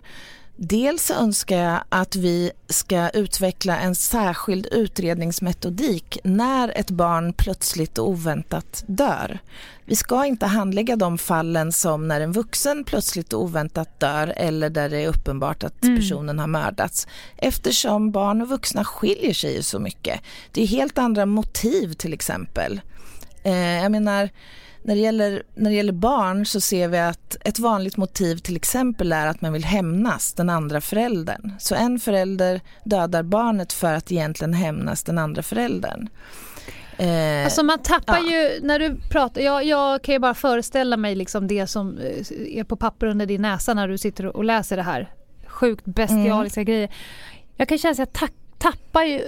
Speaker 1: Dels önskar jag att vi ska utveckla en särskild utredningsmetodik när ett barn plötsligt och oväntat dör. Vi ska inte handlägga de fallen som när en vuxen plötsligt och oväntat dör eller där det är uppenbart att mm. personen har mördats eftersom barn och vuxna skiljer sig så mycket. Det är helt andra motiv till exempel. Eh, jag menar när det, gäller, när det gäller barn så ser vi att ett vanligt motiv till exempel är att man vill hämnas den andra föräldern. Så en förälder dödar barnet för att egentligen hämnas den andra föräldern.
Speaker 2: Eh, alltså man tappar ja. ju, när du pratar, jag, jag, kan ju bara föreställa mig liksom det som eh, är på papper under din näsa när du sitter och läser det här. sjukt bestialiska mm. grejer. Jag kan känna att jag tack tappar ju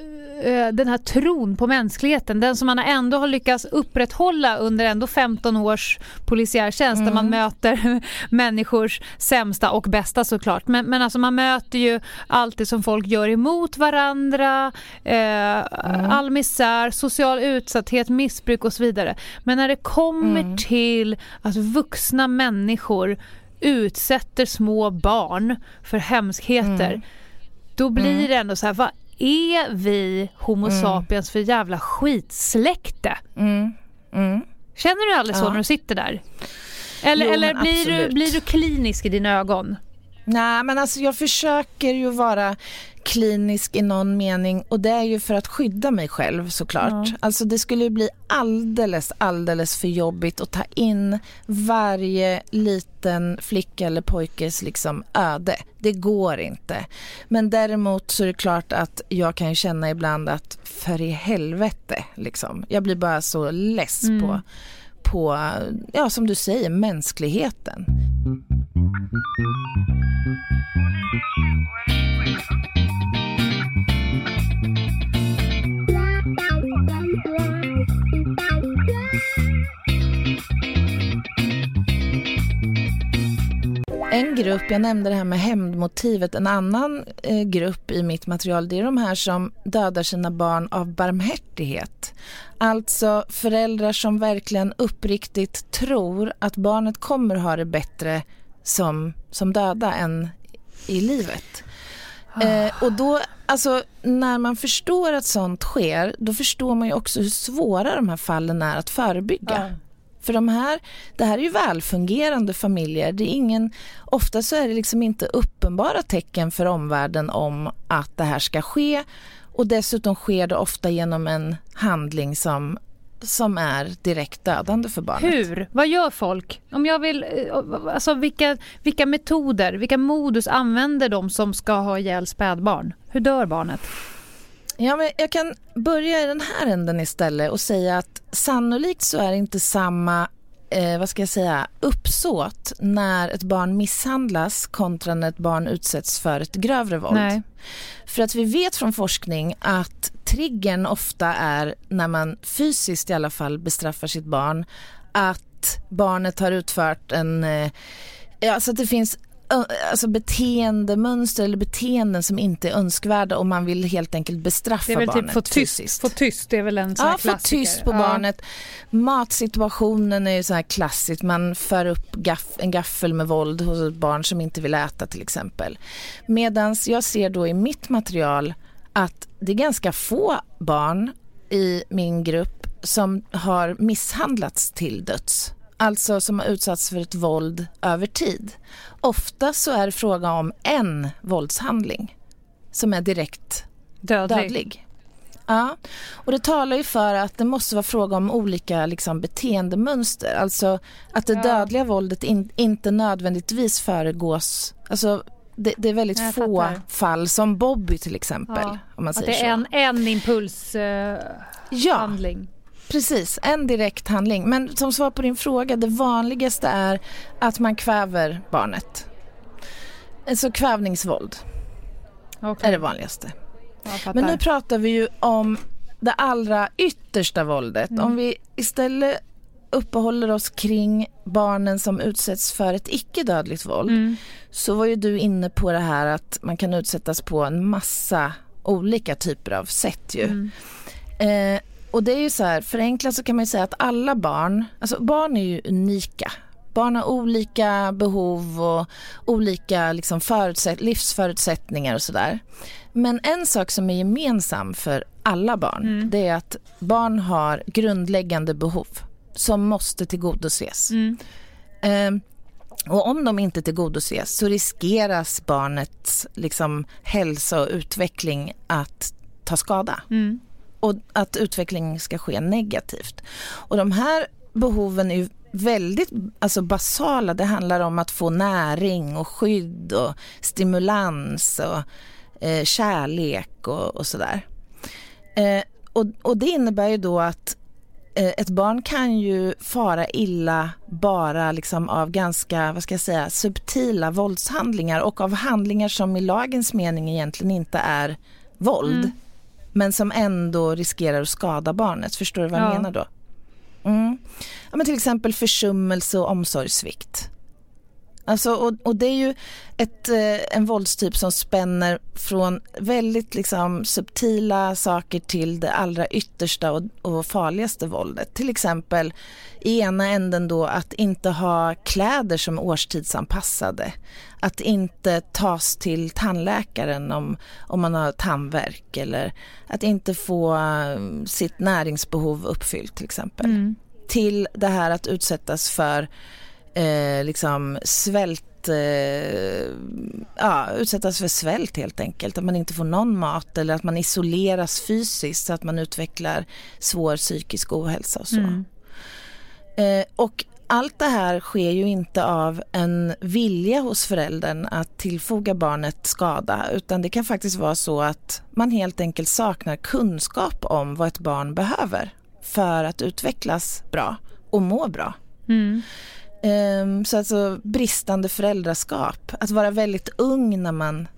Speaker 2: eh, den här tron på mänskligheten. Den som man ändå har lyckats upprätthålla under ändå 15 års polisiär tjänst mm. där man mm. möter människors sämsta och bästa såklart. Men, men alltså man möter ju allt det som folk gör emot varandra, eh, mm. all misär, social utsatthet, missbruk och så vidare. Men när det kommer mm. till att vuxna människor utsätter små barn för hemskheter mm. då blir mm. det ändå så här, vad är vi Homo mm. sapiens för jävla skitsläkte? Mm. Mm. Känner du aldrig så ja. när du sitter där? Eller, jo, eller blir, du, blir du klinisk i dina ögon?
Speaker 1: Nej, men alltså jag försöker ju vara klinisk i någon mening och det är ju för att skydda mig själv såklart. Ja. Alltså det skulle bli alldeles, alldeles för jobbigt att ta in varje liten flicka eller pojkes liksom öde. Det går inte. Men däremot så är det klart att jag kan känna ibland att för i helvete liksom. Jag blir bara så less mm. på, på, ja som du säger, mänskligheten. En grupp, jag nämnde det här med hämndmotivet, en annan eh, grupp i mitt material det är de här som dödar sina barn av barmhärtighet. Alltså föräldrar som verkligen uppriktigt tror att barnet kommer ha det bättre som, som döda än i livet. Eh, och då, alltså när man förstår att sånt sker, då förstår man ju också hur svåra de här fallen är att förebygga. Ja. För de här, det här är ju välfungerande familjer. Det är ingen, ofta så är det liksom inte uppenbara tecken för omvärlden om att det här ska ske. Och dessutom sker det ofta genom en handling som som är direkt dödande för barnet.
Speaker 2: Hur? Vad gör folk? Om jag vill, eh, alltså vilka, vilka metoder, vilka modus använder de som ska ha ihjäl spädbarn? Hur dör barnet?
Speaker 1: Ja, men jag kan börja i den här änden istället och säga att sannolikt så är det inte samma eh, vad ska jag säga, uppsåt när ett barn misshandlas kontra när ett barn utsätts för ett grövre våld. Nej. För att vi vet från forskning att triggern ofta är när man fysiskt i alla fall bestraffar sitt barn att barnet har utfört en eh, Alltså att det finns alltså beteendemönster eller beteenden som inte är önskvärda och man vill helt enkelt bestraffa
Speaker 2: det är väl
Speaker 1: barnet
Speaker 2: typ få tyst, få tyst, det är väl en sån
Speaker 1: ja, klassiker. få tyst på ja. barnet. Matsituationen är ju så här klassiskt, man för upp gaff, en gaffel med våld hos ett barn som inte vill äta till exempel. Medan jag ser då i mitt material att det är ganska få barn i min grupp som har misshandlats till döds alltså som har utsatts för ett våld över tid. Ofta så är det fråga om en våldshandling som är direkt dödlig. dödlig. Ja, och det talar ju för att det måste vara fråga om olika liksom, beteendemönster. Alltså att det ja. dödliga våldet in, inte nödvändigtvis föregås... Alltså, det, det är väldigt Jag få fattar. fall, som Bobby till exempel. Ja. Om man säger
Speaker 2: att det är en, en impulshandling. Uh, ja.
Speaker 1: Precis, en direkt handling. Men som svar på din fråga, det vanligaste är att man kväver barnet. Så kvävningsvåld okay. är det vanligaste. Men nu pratar vi ju om det allra yttersta våldet. Mm. Om vi istället uppehåller oss kring barnen som utsätts för ett icke-dödligt våld mm. så var ju du inne på det här att man kan utsättas på en massa olika typer av sätt ju. Mm. Eh, och det är ju så här, förenklat så kan man säga att alla barn, alltså barn är ju unika. Barn har olika behov och olika liksom förutsätt, livsförutsättningar och sådär. Men en sak som är gemensam för alla barn, mm. det är att barn har grundläggande behov som måste tillgodoses. Mm. Eh, och om de inte tillgodoses så riskeras barnets liksom, hälsa och utveckling att ta skada. Mm och att utveckling ska ske negativt. Och de här behoven är väldigt alltså basala. Det handlar om att få näring och skydd och stimulans och eh, kärlek och, och sådär. Eh, och, och det innebär ju då att eh, ett barn kan ju fara illa bara liksom av ganska, vad ska jag säga, subtila våldshandlingar och av handlingar som i lagens mening egentligen inte är våld. Mm. Men som ändå riskerar att skada barnet. Förstår du vad jag menar då? Mm. Ja, men till exempel försummelse och omsorgssvikt. Alltså, och, och, det är ju ett, eh, en våldstyp som spänner från väldigt liksom, subtila saker till det allra yttersta och, och farligaste våldet. Till exempel i ena änden då att inte ha kläder som är årstidsanpassade. Att inte tas till tandläkaren om, om man har tandvärk eller att inte få eh, sitt näringsbehov uppfyllt till exempel. Mm. Till det här att utsättas för eh, liksom svält eh, ja, utsättas för svält helt enkelt. Att man inte får någon mat eller att man isoleras fysiskt så att man utvecklar svår psykisk ohälsa och så. Mm. Eh, och allt det här sker ju inte av en vilja hos föräldern att tillfoga barnet skada utan det kan faktiskt vara så att man helt enkelt saknar kunskap om vad ett barn behöver för att utvecklas bra och må bra. Mm. Um, så alltså bristande föräldraskap, att vara väldigt ung när man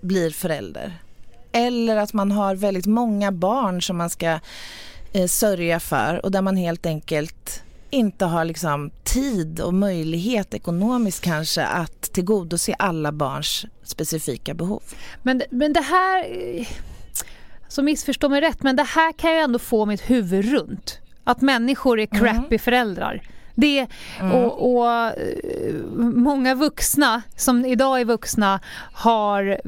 Speaker 1: blir förälder. Eller att man har väldigt många barn som man ska eh, sörja för och där man helt enkelt inte har liksom tid och möjlighet ekonomiskt kanske att tillgodose alla barns specifika behov.
Speaker 2: Men, men det här, så missförstå mig rätt, men det här kan ju ändå få mitt huvud runt. Att människor är crappy mm. föräldrar. Det, mm. och, och, eh, många vuxna som idag är vuxna har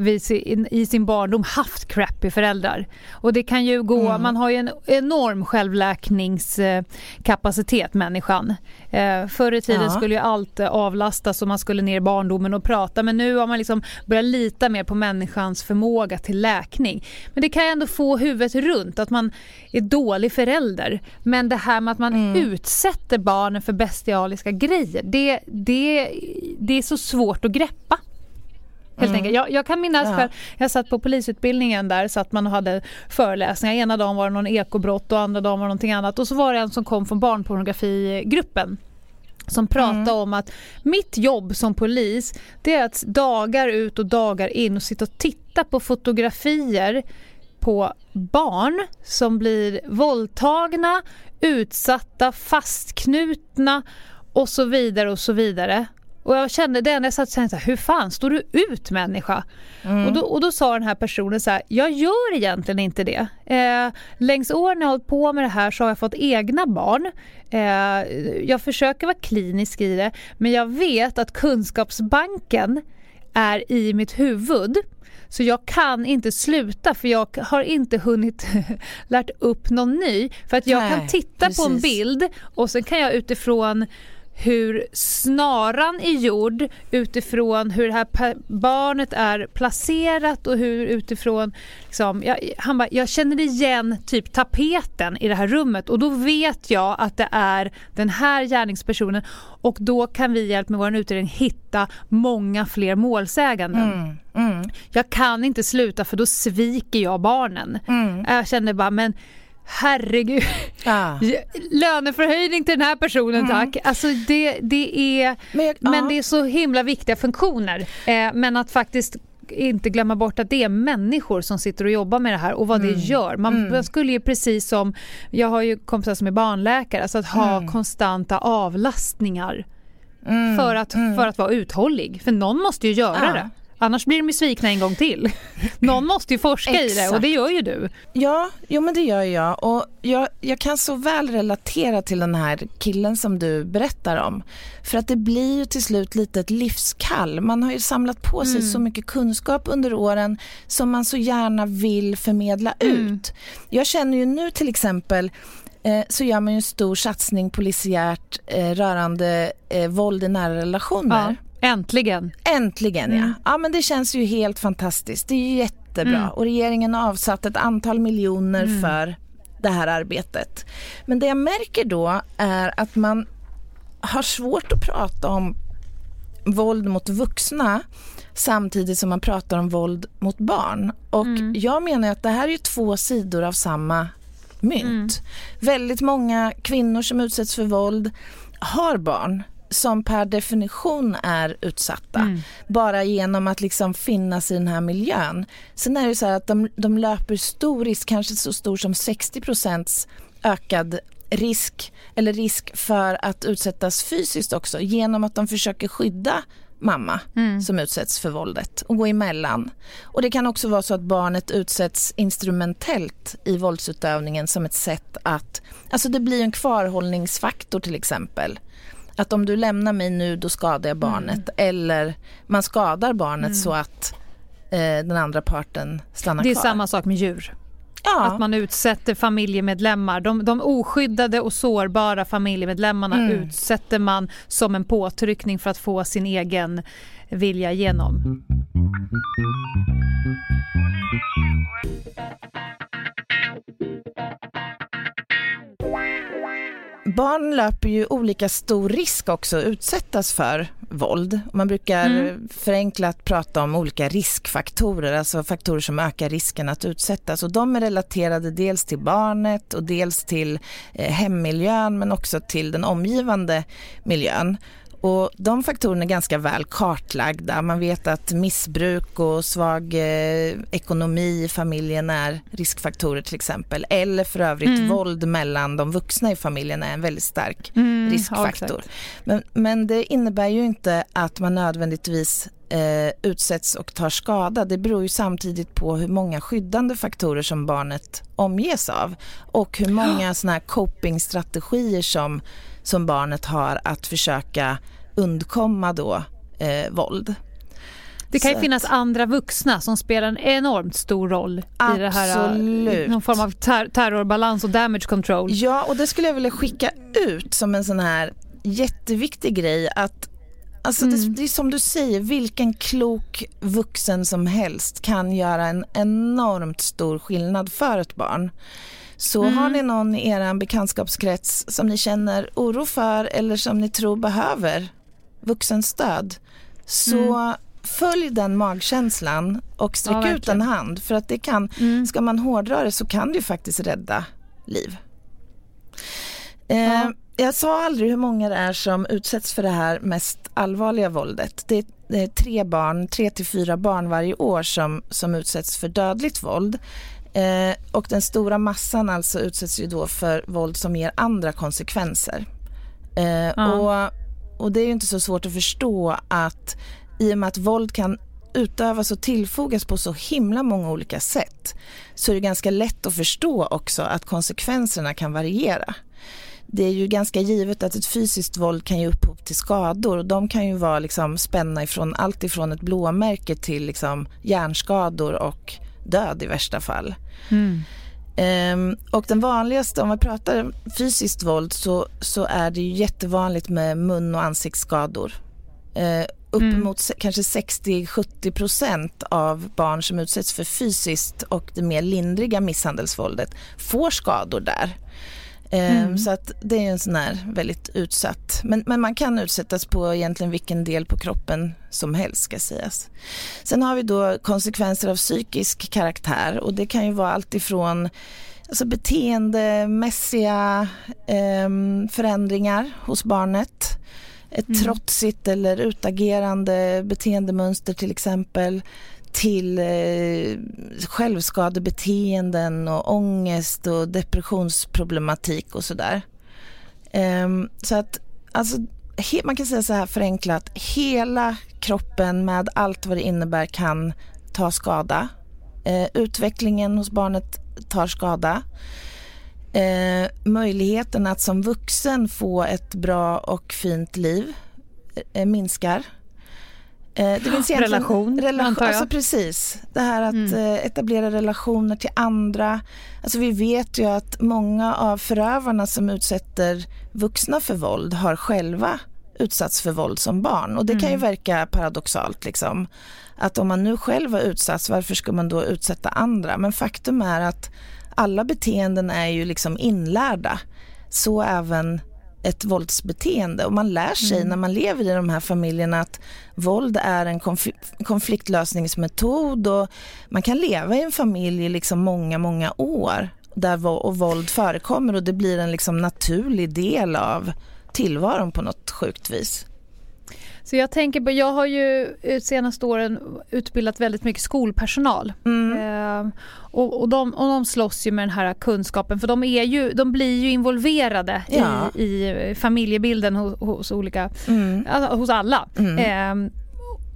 Speaker 2: i sin barndom haft crappy föräldrar. Och det kan ju gå, mm. man har ju en enorm självläkningskapacitet människan. Eh, förr i tiden ja. skulle ju allt avlastas och man skulle ner i barndomen och prata men nu har man liksom börjat lita mer på människans förmåga till läkning. Men det kan ju ändå få huvudet runt att man är dålig förälder. Men det här med att man mm. utsätter barnen för bestialiska grejer, det, det, det är så svårt att greppa. Helt mm. Jag, jag, kan minnas, ja. för jag satt på polisutbildningen där så att man hade föreläsningar. Ena dagen var det någon ekobrott och andra dagen var det någonting annat. Och så var det en som kom från barnpornografigruppen som pratade mm. om att mitt jobb som polis det är att dagar ut och dagar in och sitta och titta på fotografier på barn som blir våldtagna, utsatta, fastknutna och så vidare och så vidare. Och jag kände det när jag satt och tänkte, hur fan står du ut människa? Mm. Och, då, och då sa den här personen så här, jag gör egentligen inte det. Eh, längs åren jag har hållit på med det här så har jag fått egna barn. Eh, jag försöker vara klinisk i det, men jag vet att kunskapsbanken är i mitt huvud. Så jag kan inte sluta för jag har inte hunnit lärt upp någon ny. För att jag Nej, kan titta precis. på en bild och sen kan jag utifrån hur snaran är gjord utifrån hur det här barnet är placerat och hur utifrån... Liksom, jag, han bara, jag känner igen typ tapeten i det här rummet och då vet jag att det är den här gärningspersonen och då kan vi hjälp med vår utredning hitta många fler målsäganden. Mm, mm. Jag kan inte sluta för då sviker jag barnen. Mm. Jag känner bara men herregud. Ah. Löneförhöjning till den här personen mm. tack. Alltså det, det är, men, jag, men ah. det är så himla viktiga funktioner. Eh, men att faktiskt inte glömma bort att det är människor som sitter och jobbar med det här och vad mm. det gör. Man, mm. skulle ju precis som, jag har ju kompisar som är barnläkare, alltså att ha mm. konstanta avlastningar. Mm. För, att, mm. för att vara uthållig. För någon måste ju göra ah. det. Annars blir de ju svikna en gång till. Någon måste ju forska i det och det gör ju du.
Speaker 1: Ja, jo men det gör jag. Och jag, jag kan så väl relatera till den här killen som du berättar om. För att det blir ju till slut lite ett livskall. Man har ju samlat på sig mm. så mycket kunskap under åren som man så gärna vill förmedla mm. ut. Jag känner ju nu till exempel eh, så gör man ju en stor satsning polisiärt eh, rörande eh, våld i nära relationer. Ja.
Speaker 2: Äntligen!
Speaker 1: Äntligen mm. ja. Ja men det känns ju helt fantastiskt. Det är jättebra mm. och regeringen har avsatt ett antal miljoner mm. för det här arbetet. Men det jag märker då är att man har svårt att prata om våld mot vuxna samtidigt som man pratar om våld mot barn. Och mm. jag menar att det här är två sidor av samma mynt. Mm. Väldigt många kvinnor som utsätts för våld har barn som per definition är utsatta mm. bara genom att liksom finnas i den här miljön. Sen är det så att de, de löper stor risk, kanske så stor som 60 procents ökad risk eller risk för att utsättas fysiskt också genom att de försöker skydda mamma mm. som utsätts för våldet och gå emellan. Och det kan också vara så att barnet utsätts instrumentellt i våldsutövningen som ett sätt att, alltså det blir en kvarhållningsfaktor till exempel. Att om du lämnar mig nu då skadar jag barnet mm. eller man skadar barnet mm. så att eh, den andra parten stannar
Speaker 2: kvar.
Speaker 1: Det är
Speaker 2: kvar. samma sak med djur. Ja. Att man utsätter familjemedlemmar, de, de oskyddade och sårbara familjemedlemmarna mm. utsätter man som en påtryckning för att få sin egen vilja igenom.
Speaker 1: Barn löper ju olika stor risk också att utsättas för våld. Man brukar mm. förenklat prata om olika riskfaktorer, alltså faktorer som ökar risken att utsättas. Och de är relaterade dels till barnet och dels till eh, hemmiljön men också till den omgivande miljön. Och de faktorerna är ganska väl kartlagda. Man vet att missbruk och svag eh, ekonomi i familjen är riskfaktorer till exempel. Eller för övrigt mm. våld mellan de vuxna i familjen är en väldigt stark mm, riskfaktor. Ja, men, men det innebär ju inte att man nödvändigtvis eh, utsätts och tar skada. Det beror ju samtidigt på hur många skyddande faktorer som barnet omges av och hur många såna här copingstrategier som som barnet har att försöka undkomma då eh, våld.
Speaker 2: Det kan ju finnas andra vuxna som spelar en enormt stor roll
Speaker 1: Absolut.
Speaker 2: i det här, någon form av ter terrorbalans och damage control.
Speaker 1: Ja, och det skulle jag vilja skicka ut som en sån här jätteviktig grej att Alltså mm. det, det, är som du säger, vilken klok vuxen som helst kan göra en enormt stor skillnad för ett barn. Så mm. har ni någon i er bekantskapskrets som ni känner oro för eller som ni tror behöver vuxenstöd så mm. följ den magkänslan och sträck ja, ut en hand för att det kan, mm. ska man hårdra det så kan det ju faktiskt rädda liv. Eh, ja. Jag sa aldrig hur många det är som utsätts för det här mest allvarliga våldet. Det är, det är tre barn, tre till fyra barn varje år som, som utsätts för dödligt våld. Eh, och den stora massan alltså utsätts ju då för våld som ger andra konsekvenser. Eh, mm. och, och det är ju inte så svårt att förstå att i och med att våld kan utövas och tillfogas på så himla många olika sätt så är det ganska lätt att förstå också att konsekvenserna kan variera. Det är ju ganska givet att ett fysiskt våld kan ge upphov till skador och de kan ju vara liksom spänna ifrån allt ifrån ett blåmärke till liksom hjärnskador och död i värsta fall. Mm. Um, och den vanligaste, om vi pratar fysiskt våld så, så är det ju jättevanligt med mun och ansiktsskador. Uh, uppemot mm. kanske 60-70 procent av barn som utsätts för fysiskt och det mer lindriga misshandelsvåldet får skador där. Ehm, mm. Så att det är en sån här väldigt utsatt. Men, men man kan utsättas på egentligen vilken del på kroppen som helst ska sägas. Sen har vi då konsekvenser av psykisk karaktär och det kan ju vara allt ifrån alltså beteendemässiga eh, förändringar hos barnet. Ett mm. trotsigt eller utagerande beteendemönster till exempel till eh, självskadebeteenden och ångest och depressionsproblematik och sådär. Eh, så att alltså, he, man kan säga så här förenklat, hela kroppen med allt vad det innebär kan ta skada. Eh, utvecklingen hos barnet tar skada. Eh, möjligheten att som vuxen få ett bra och fint liv eh, minskar.
Speaker 2: Eh, det finns relation, relation antar jag.
Speaker 1: Alltså precis, det här att mm. Eh, etablera relationer till andra. Alltså vi vet ju att många av förövarna som utsätter vuxna för våld har själva utsatts för våld som barn. Och det kan ju mm. verka paradoxalt. Liksom. Att om man nu själv har utsatts, varför ska man då utsätta andra? Men faktum är att alla beteenden är ju liksom inlärda. Så även ett våldsbeteende och man lär sig mm. när man lever i de här familjerna att våld är en konf konfliktlösningsmetod och man kan leva i en familj i liksom många, många år där och våld förekommer och det blir en liksom naturlig del av tillvaron på något sjukt vis.
Speaker 2: Så jag tänker på, jag har ju senaste åren utbildat väldigt mycket skolpersonal. Mm. Eh, och, och, de, och de slåss ju med den här kunskapen för de, är ju, de blir ju involverade ja. i, i familjebilden hos, hos olika, mm. alltså, hos alla. Mm. Eh,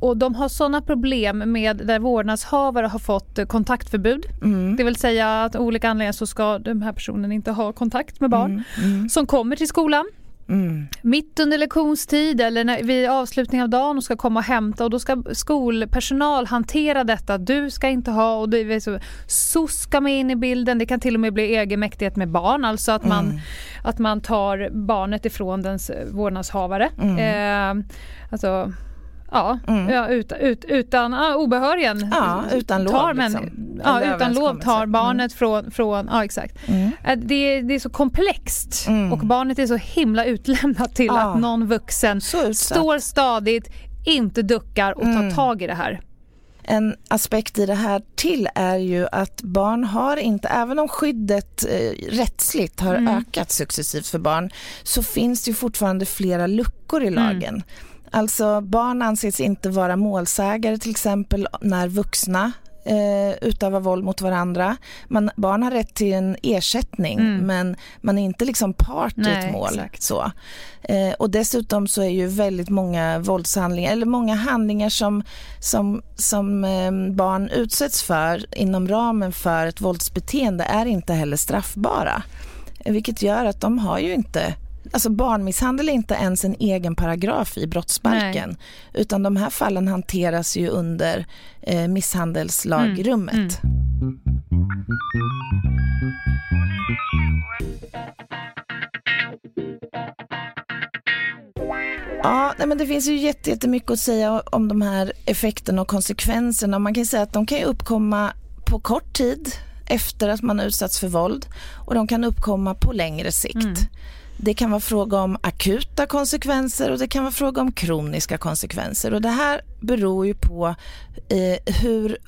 Speaker 2: och de har sådana problem med där vårdnadshavare har fått kontaktförbud. Mm. Det vill säga att av olika anledningar så ska den här personen inte ha kontakt med barn mm. Mm. som kommer till skolan. Mm. Mitt under lektionstid eller när, vid avslutning av dagen och ska komma och hämta och då ska skolpersonal hantera detta. Du ska inte ha och det så, SOS ska med in i bilden. Det kan till och med bli egenmäktighet med barn, alltså att man, mm. att man tar barnet ifrån dens vårdnadshavare. Mm. Eh, alltså Ja, mm. ja ut, ut, utan ja, obehörigen.
Speaker 1: Ja, utan lov. Tar, men,
Speaker 2: liksom. ja, utan lov tar mm. barnet mm. från, från, ja exakt. Mm. Äh, det, det är så komplext mm. och barnet är så himla utlämnat till att någon vuxen står stadigt, inte duckar och tar mm. tag i det här.
Speaker 1: En aspekt i det här till är ju att barn har inte, även om skyddet eh, rättsligt har ökat successivt för barn, så finns det ju fortfarande flera luckor i lagen. Alltså barn anses inte vara målsägare till exempel när vuxna eh, utövar våld mot varandra. Man, barn har rätt till en ersättning mm. men man är inte liksom part Nej, i ett mål. Så. Eh, och dessutom så är ju väldigt många våldshandlingar eller många handlingar som, som, som eh, barn utsätts för inom ramen för ett våldsbeteende är inte heller straffbara. Vilket gör att de har ju inte Alltså barnmisshandel är inte ens en egen paragraf i brottsbalken Nej. utan de här fallen hanteras ju under eh, misshandelslagrummet. Mm. Mm. Ja, men det finns ju jättemycket att säga om de här effekterna och konsekvenserna. Man kan säga att de kan uppkomma på kort tid efter att man har utsatts för våld och de kan uppkomma på längre sikt. Mm. Det kan vara fråga om akuta konsekvenser och det kan vara fråga om kroniska konsekvenser. Och det här beror ju på eh, hur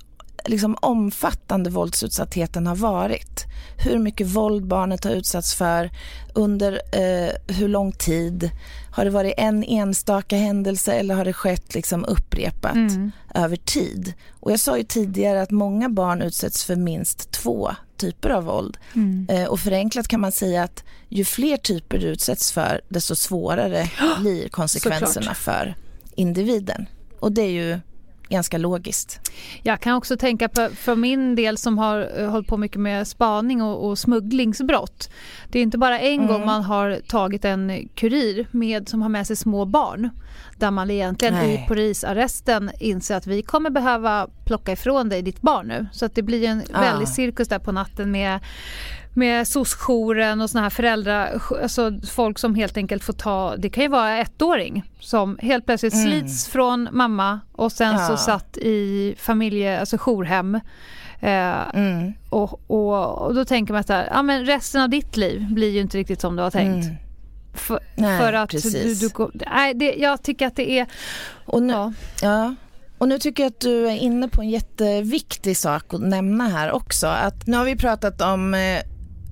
Speaker 1: liksom omfattande våldsutsattheten har varit. Hur mycket våld barnet har utsatts för, under eh, hur lång tid. Har det varit en enstaka händelse eller har det skett liksom upprepat mm. över tid? Och jag sa ju tidigare att många barn utsätts för minst två typer av våld. Mm. Eh, och förenklat kan man säga att ju fler typer du utsätts för desto svårare blir konsekvenserna för individen. Och det är ju ganska logiskt.
Speaker 2: Jag kan också tänka på, för min del som har eh, hållit på mycket med spaning och, och smugglingsbrott. Det är inte bara en mm. gång man har tagit en kurir med, som har med sig små barn där man egentligen Nej. i polisarresten inser att vi kommer behöva plocka ifrån dig ditt barn nu. Så att det blir en ah. väldig cirkus där på natten med med SOS-jouren och såna här föräldrar, alltså folk som helt enkelt får ta, det kan ju vara ettåring som helt plötsligt mm. slits från mamma och sen ja. så satt i familje, alltså jourhem. Eh, mm. och, och, och, då tänker man att ja, men resten av ditt liv blir ju inte riktigt som du har tänkt. Mm. För, nej, för, att precis. du, du nej, det, jag tycker att det är...
Speaker 1: Och nu, ja. ja. Och nu tycker jag att du är inne på en jätteviktig sak att nämna här också. Att nu har vi pratat om eh,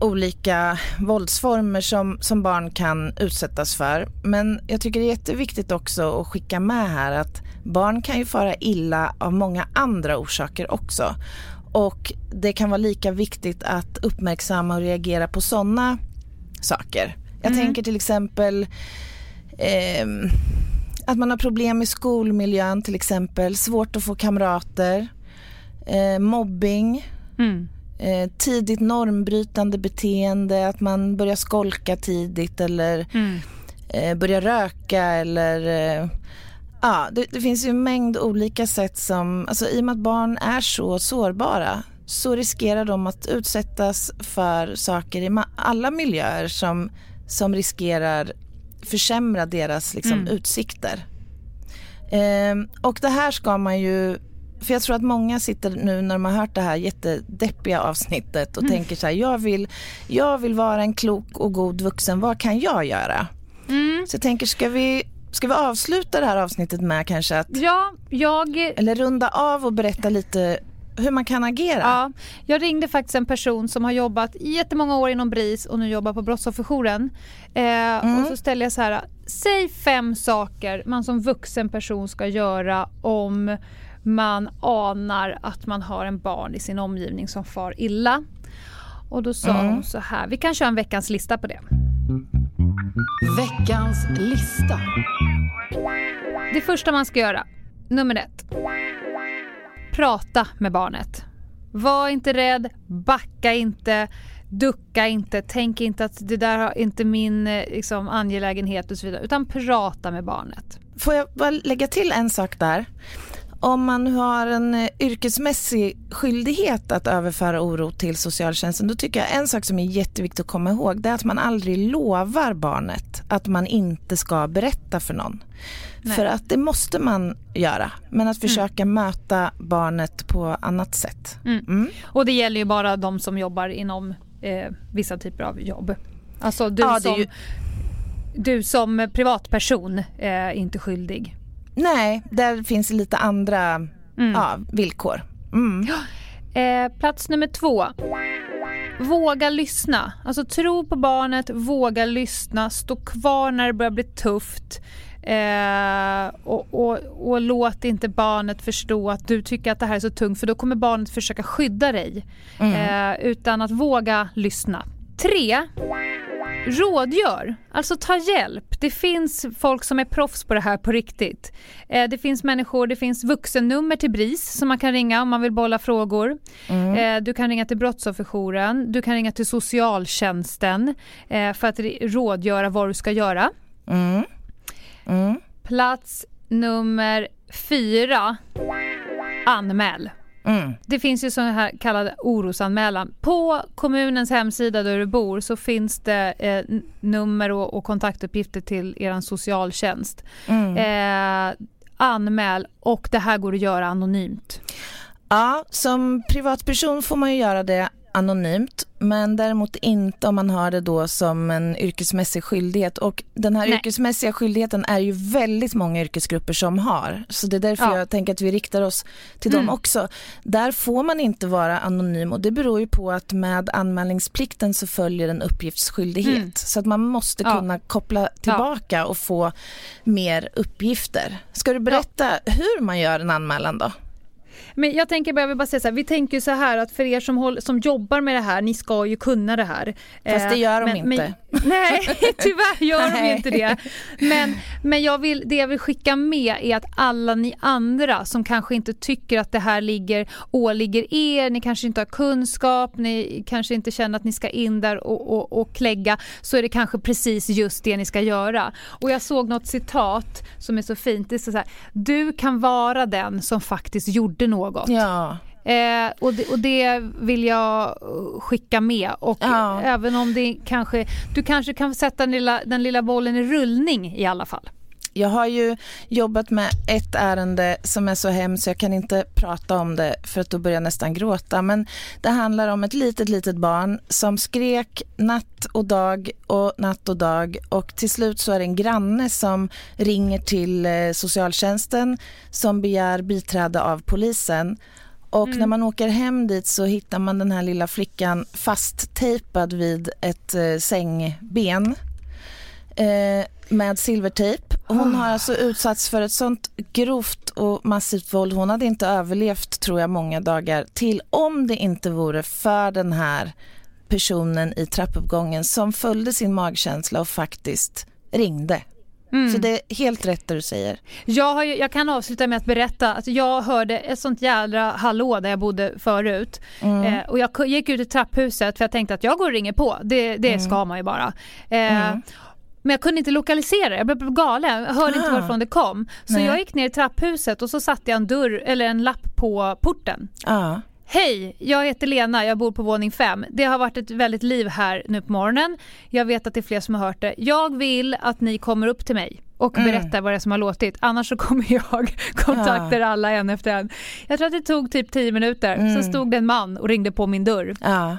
Speaker 1: olika våldsformer som, som barn kan utsättas för. Men jag tycker det är jätteviktigt också att skicka med här att barn kan ju fara illa av många andra orsaker också. Och det kan vara lika viktigt att uppmärksamma och reagera på sådana saker. Jag mm. tänker till exempel eh, att man har problem i skolmiljön till exempel, svårt att få kamrater, eh, mobbing, mm. Eh, tidigt normbrytande beteende, att man börjar skolka tidigt eller mm. eh, börjar röka eller eh, Ja, det, det, finns ju en mängd olika sätt som, alltså i och med att barn är så sårbara så riskerar de att utsättas för saker i alla miljöer som som riskerar försämra deras liksom, mm. utsikter. Eh, och det här ska man ju för jag tror att många sitter nu när de har hört det här jättedeppiga avsnittet och mm. tänker så här, jag vill, jag vill vara en klok och god vuxen, vad kan jag göra? Mm. Så jag tänker, ska vi, ska vi avsluta det här avsnittet med kanske att...
Speaker 2: Ja, jag...
Speaker 1: Eller runda av och berätta lite hur man kan agera.
Speaker 2: Ja, jag ringde faktiskt en person som har jobbat jättemånga år inom BRIS och nu jobbar på Brottsofferjouren. Eh, mm. Och så ställde jag så här, säg fem saker man som vuxen person ska göra om man anar att man har en barn i sin omgivning som far illa. Och då sa mm. hon så här, vi kan köra en veckans lista på det.
Speaker 3: Veckans lista.
Speaker 2: Det första man ska göra, nummer ett. Prata med barnet. Var inte rädd, backa inte, ducka inte, tänk inte att det där är inte min eh, liksom, angelägenhet och så vidare, utan prata med barnet.
Speaker 1: Får jag bara lägga till en sak där? Om man har en eh, yrkesmässig skyldighet att överföra oro till socialtjänsten, då tycker jag en sak som är jätteviktigt att komma ihåg, det är att man aldrig lovar barnet att man inte ska berätta för någon. Nej. För att det måste man göra, men att mm. försöka mm. möta barnet på annat sätt.
Speaker 2: Mm. Mm. Och det gäller ju bara de som jobbar inom eh, vissa typer av jobb. Alltså du, ja, som, ju... du som privatperson är inte skyldig.
Speaker 1: Nej, där finns lite andra mm. ja, villkor. Mm.
Speaker 2: Eh, plats nummer två. Våga lyssna. Alltså tro på barnet, våga lyssna, stå kvar när det börjar bli tufft. Eh, och, och, och, låt inte barnet förstå att du tycker att det här är så tungt för då kommer barnet försöka skydda dig. Mm. Eh, utan att våga lyssna. Tre rådgör, alltså ta hjälp. Det finns folk som är proffs på det här på riktigt. Eh, det finns människor, det finns vuxennummer till BRIS som man kan ringa om man vill bolla frågor. Mm. Eh, du kan ringa till Brottsofferjouren, du kan ringa till socialtjänsten eh, för att rådgöra vad du ska göra. Mm. Mm. Plats nummer fyra, anmäl. Mm. Det finns ju sån här kallad orosanmälan. På kommunens hemsida där du bor så finns det eh, nummer och, och, kontaktuppgifter till er socialtjänst. Mm. Eh, anmäl och det här går att göra anonymt.
Speaker 1: Ja, som privatperson får man ju göra det anonymt men däremot inte om man har det då som en yrkesmässig skyldighet och den här Nej. yrkesmässiga skyldigheten är ju väldigt många yrkesgrupper som har så det är därför ja. jag tänker att vi riktar oss till mm. dem också. Där får man inte vara anonym och det beror ju på att med anmälningsplikten så följer en uppgiftsskyldighet mm. så att man måste kunna ja. koppla tillbaka ja. och få mer uppgifter. Ska du berätta hur man gör en anmälan då?
Speaker 2: Men jag tänker bara, jag bara säga så här, vi tänker så här att för er som, håll, som jobbar med det här, ni ska ju kunna det här.
Speaker 1: Fast det gör de
Speaker 2: men,
Speaker 1: inte.
Speaker 2: Men, nej, tyvärr gör de inte det. Men, men jag vill, det jag vill skicka med är att alla ni andra som kanske inte tycker att det här ligger, åligger er, ni kanske inte har kunskap, ni kanske inte känner att ni ska in där och, och, och klägga, så är det kanske precis just det ni ska göra. Och jag såg något citat som är så fint, det är så här, du kan vara den som faktiskt gjorde något.
Speaker 1: Ja.
Speaker 2: Eh, och, det, och, det, vill jag skicka med. Och ja. även om det kanske, du kanske kan sätta den lilla, den lilla bollen i rullning i alla fall.
Speaker 1: Jag har ju jobbat med ett ärende som är så hemskt så jag kan inte prata om det för att då börjar jag nästan gråta. Men det handlar om ett litet, litet barn som skrek natt och dag och natt och dag och till slut så är det en granne som ringer till eh, socialtjänsten som begär biträde av polisen. Och mm. när man åker hem dit så hittar man den här lilla flickan fasttejpad vid ett eh, sängben eh, med silvertejp. Hon har alltså utsatts för ett sånt grovt och massivt våld. Hon hade inte överlevt, tror jag, många dagar till om det inte vore för den här personen i trappuppgången som följde sin magkänsla och faktiskt ringde. Mm. Så det är helt rätt det du säger.
Speaker 2: Jag, har, jag kan avsluta med att berätta att jag hörde ett sånt jädra hallå där jag bodde förut. Mm. Eh, och jag gick ut i trapphuset för jag tänkte att jag går och ringer på. Det, det mm. ska man ju bara. Eh, mm. Men jag kunde inte lokalisera jag blev galen, jag hörde ah. inte varifrån det kom. Så Nej. jag gick ner i trapphuset och så satte jag en dörr, eller en lapp på porten. Ah. Hej, jag heter Lena, jag bor på våning 5. Det har varit ett väldigt liv här nu på morgonen. Jag vet att det är fler som har hört det. Jag vill att ni kommer upp till mig och mm. berättar vad det är som har låtit. Annars så kommer jag kontakta ja. alla en efter en. Jag tror att det tog typ 10 minuter. Mm. Sen stod det en man och ringde på min dörr. Ja.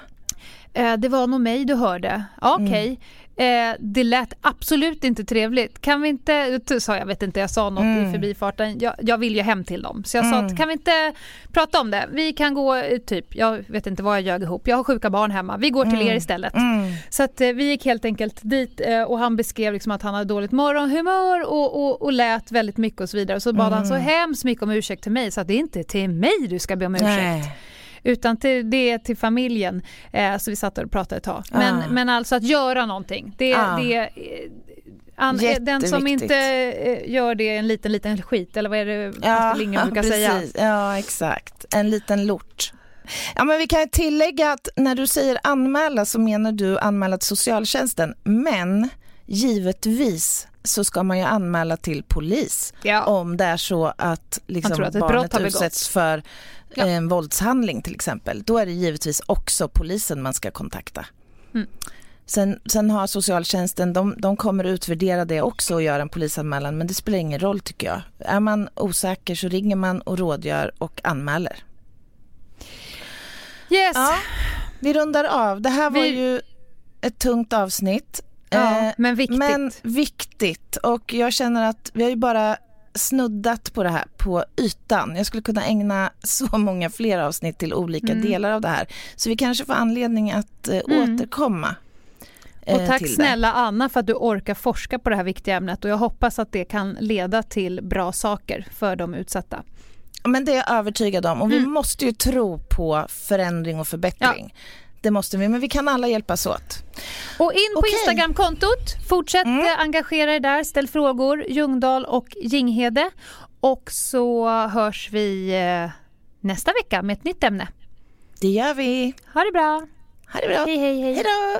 Speaker 2: eh, det var nog mig du hörde. Ja, Okej. Okay. Eh, det lät absolut inte trevligt. Kan vi inte, sa jag vet inte, jag sa något mm. i förbifarten. Jag, jag, vill ju hem till dem. Så jag mm. sa att kan vi inte prata om det? Vi kan gå, eh, typ, jag vet inte vad jag ljög ihop. Jag har sjuka barn hemma. Vi går till mm. er istället. Mm. Så att eh, vi gick helt enkelt dit eh, och han beskrev liksom att han hade dåligt morgonhumör och, och, och lät väldigt mycket och så vidare. Och så bad han så mm. hemskt mycket om ursäkt till mig så att det är inte till mig du ska be om ursäkt. Nej utan till, det är till familjen. Eh, så vi satt och pratade ett tag. Men, ah. men alltså att göra någonting. Det, ah. det, eh, an, den som inte eh, gör det är en liten, liten skit eller vad är det ja, Lindgren brukar precis.
Speaker 1: säga? Ja, exakt. En liten lort. Ja, men vi kan tillägga att när du säger anmäla så menar du anmäla till socialtjänsten. Men givetvis så ska man ju anmäla till polis ja. om det är så att, liksom, att barnet utsätts för ja. en våldshandling till exempel. Då är det givetvis också polisen man ska kontakta. Mm. Sen, sen, har socialtjänsten, de, de kommer utvärdera det också och göra en polisanmälan men det spelar ingen roll tycker jag. Är man osäker så ringer man och rådgör och anmäler.
Speaker 2: Yes. Ja,
Speaker 1: vi rundar av. Det här var vi... ju ett tungt avsnitt.
Speaker 2: Ja, eh, men viktigt.
Speaker 1: Men viktigt. Och jag känner att vi har ju bara snuddat på det här på ytan. Jag skulle kunna ägna så många fler avsnitt till olika mm. delar av det här. Så vi kanske får anledning att eh, mm. återkomma.
Speaker 2: Eh, och tack snälla Anna för att du orkar forska på det här viktiga ämnet och jag hoppas att det kan leda till bra saker för de utsatta.
Speaker 1: Men det är jag övertygad om och mm. vi måste ju tro på förändring och förbättring. Ja. Det måste vi, men vi kan alla hjälpas åt.
Speaker 2: Och in på okay. Instagramkontot. Fortsätt mm. Engagera er där. Ställ frågor. Ljungdahl och Ginghede. Och så hörs vi eh, nästa vecka med ett nytt ämne.
Speaker 1: Det gör vi.
Speaker 2: Ha det bra.
Speaker 1: Ha det bra.
Speaker 2: Hej, hej, hej.
Speaker 1: Hej då.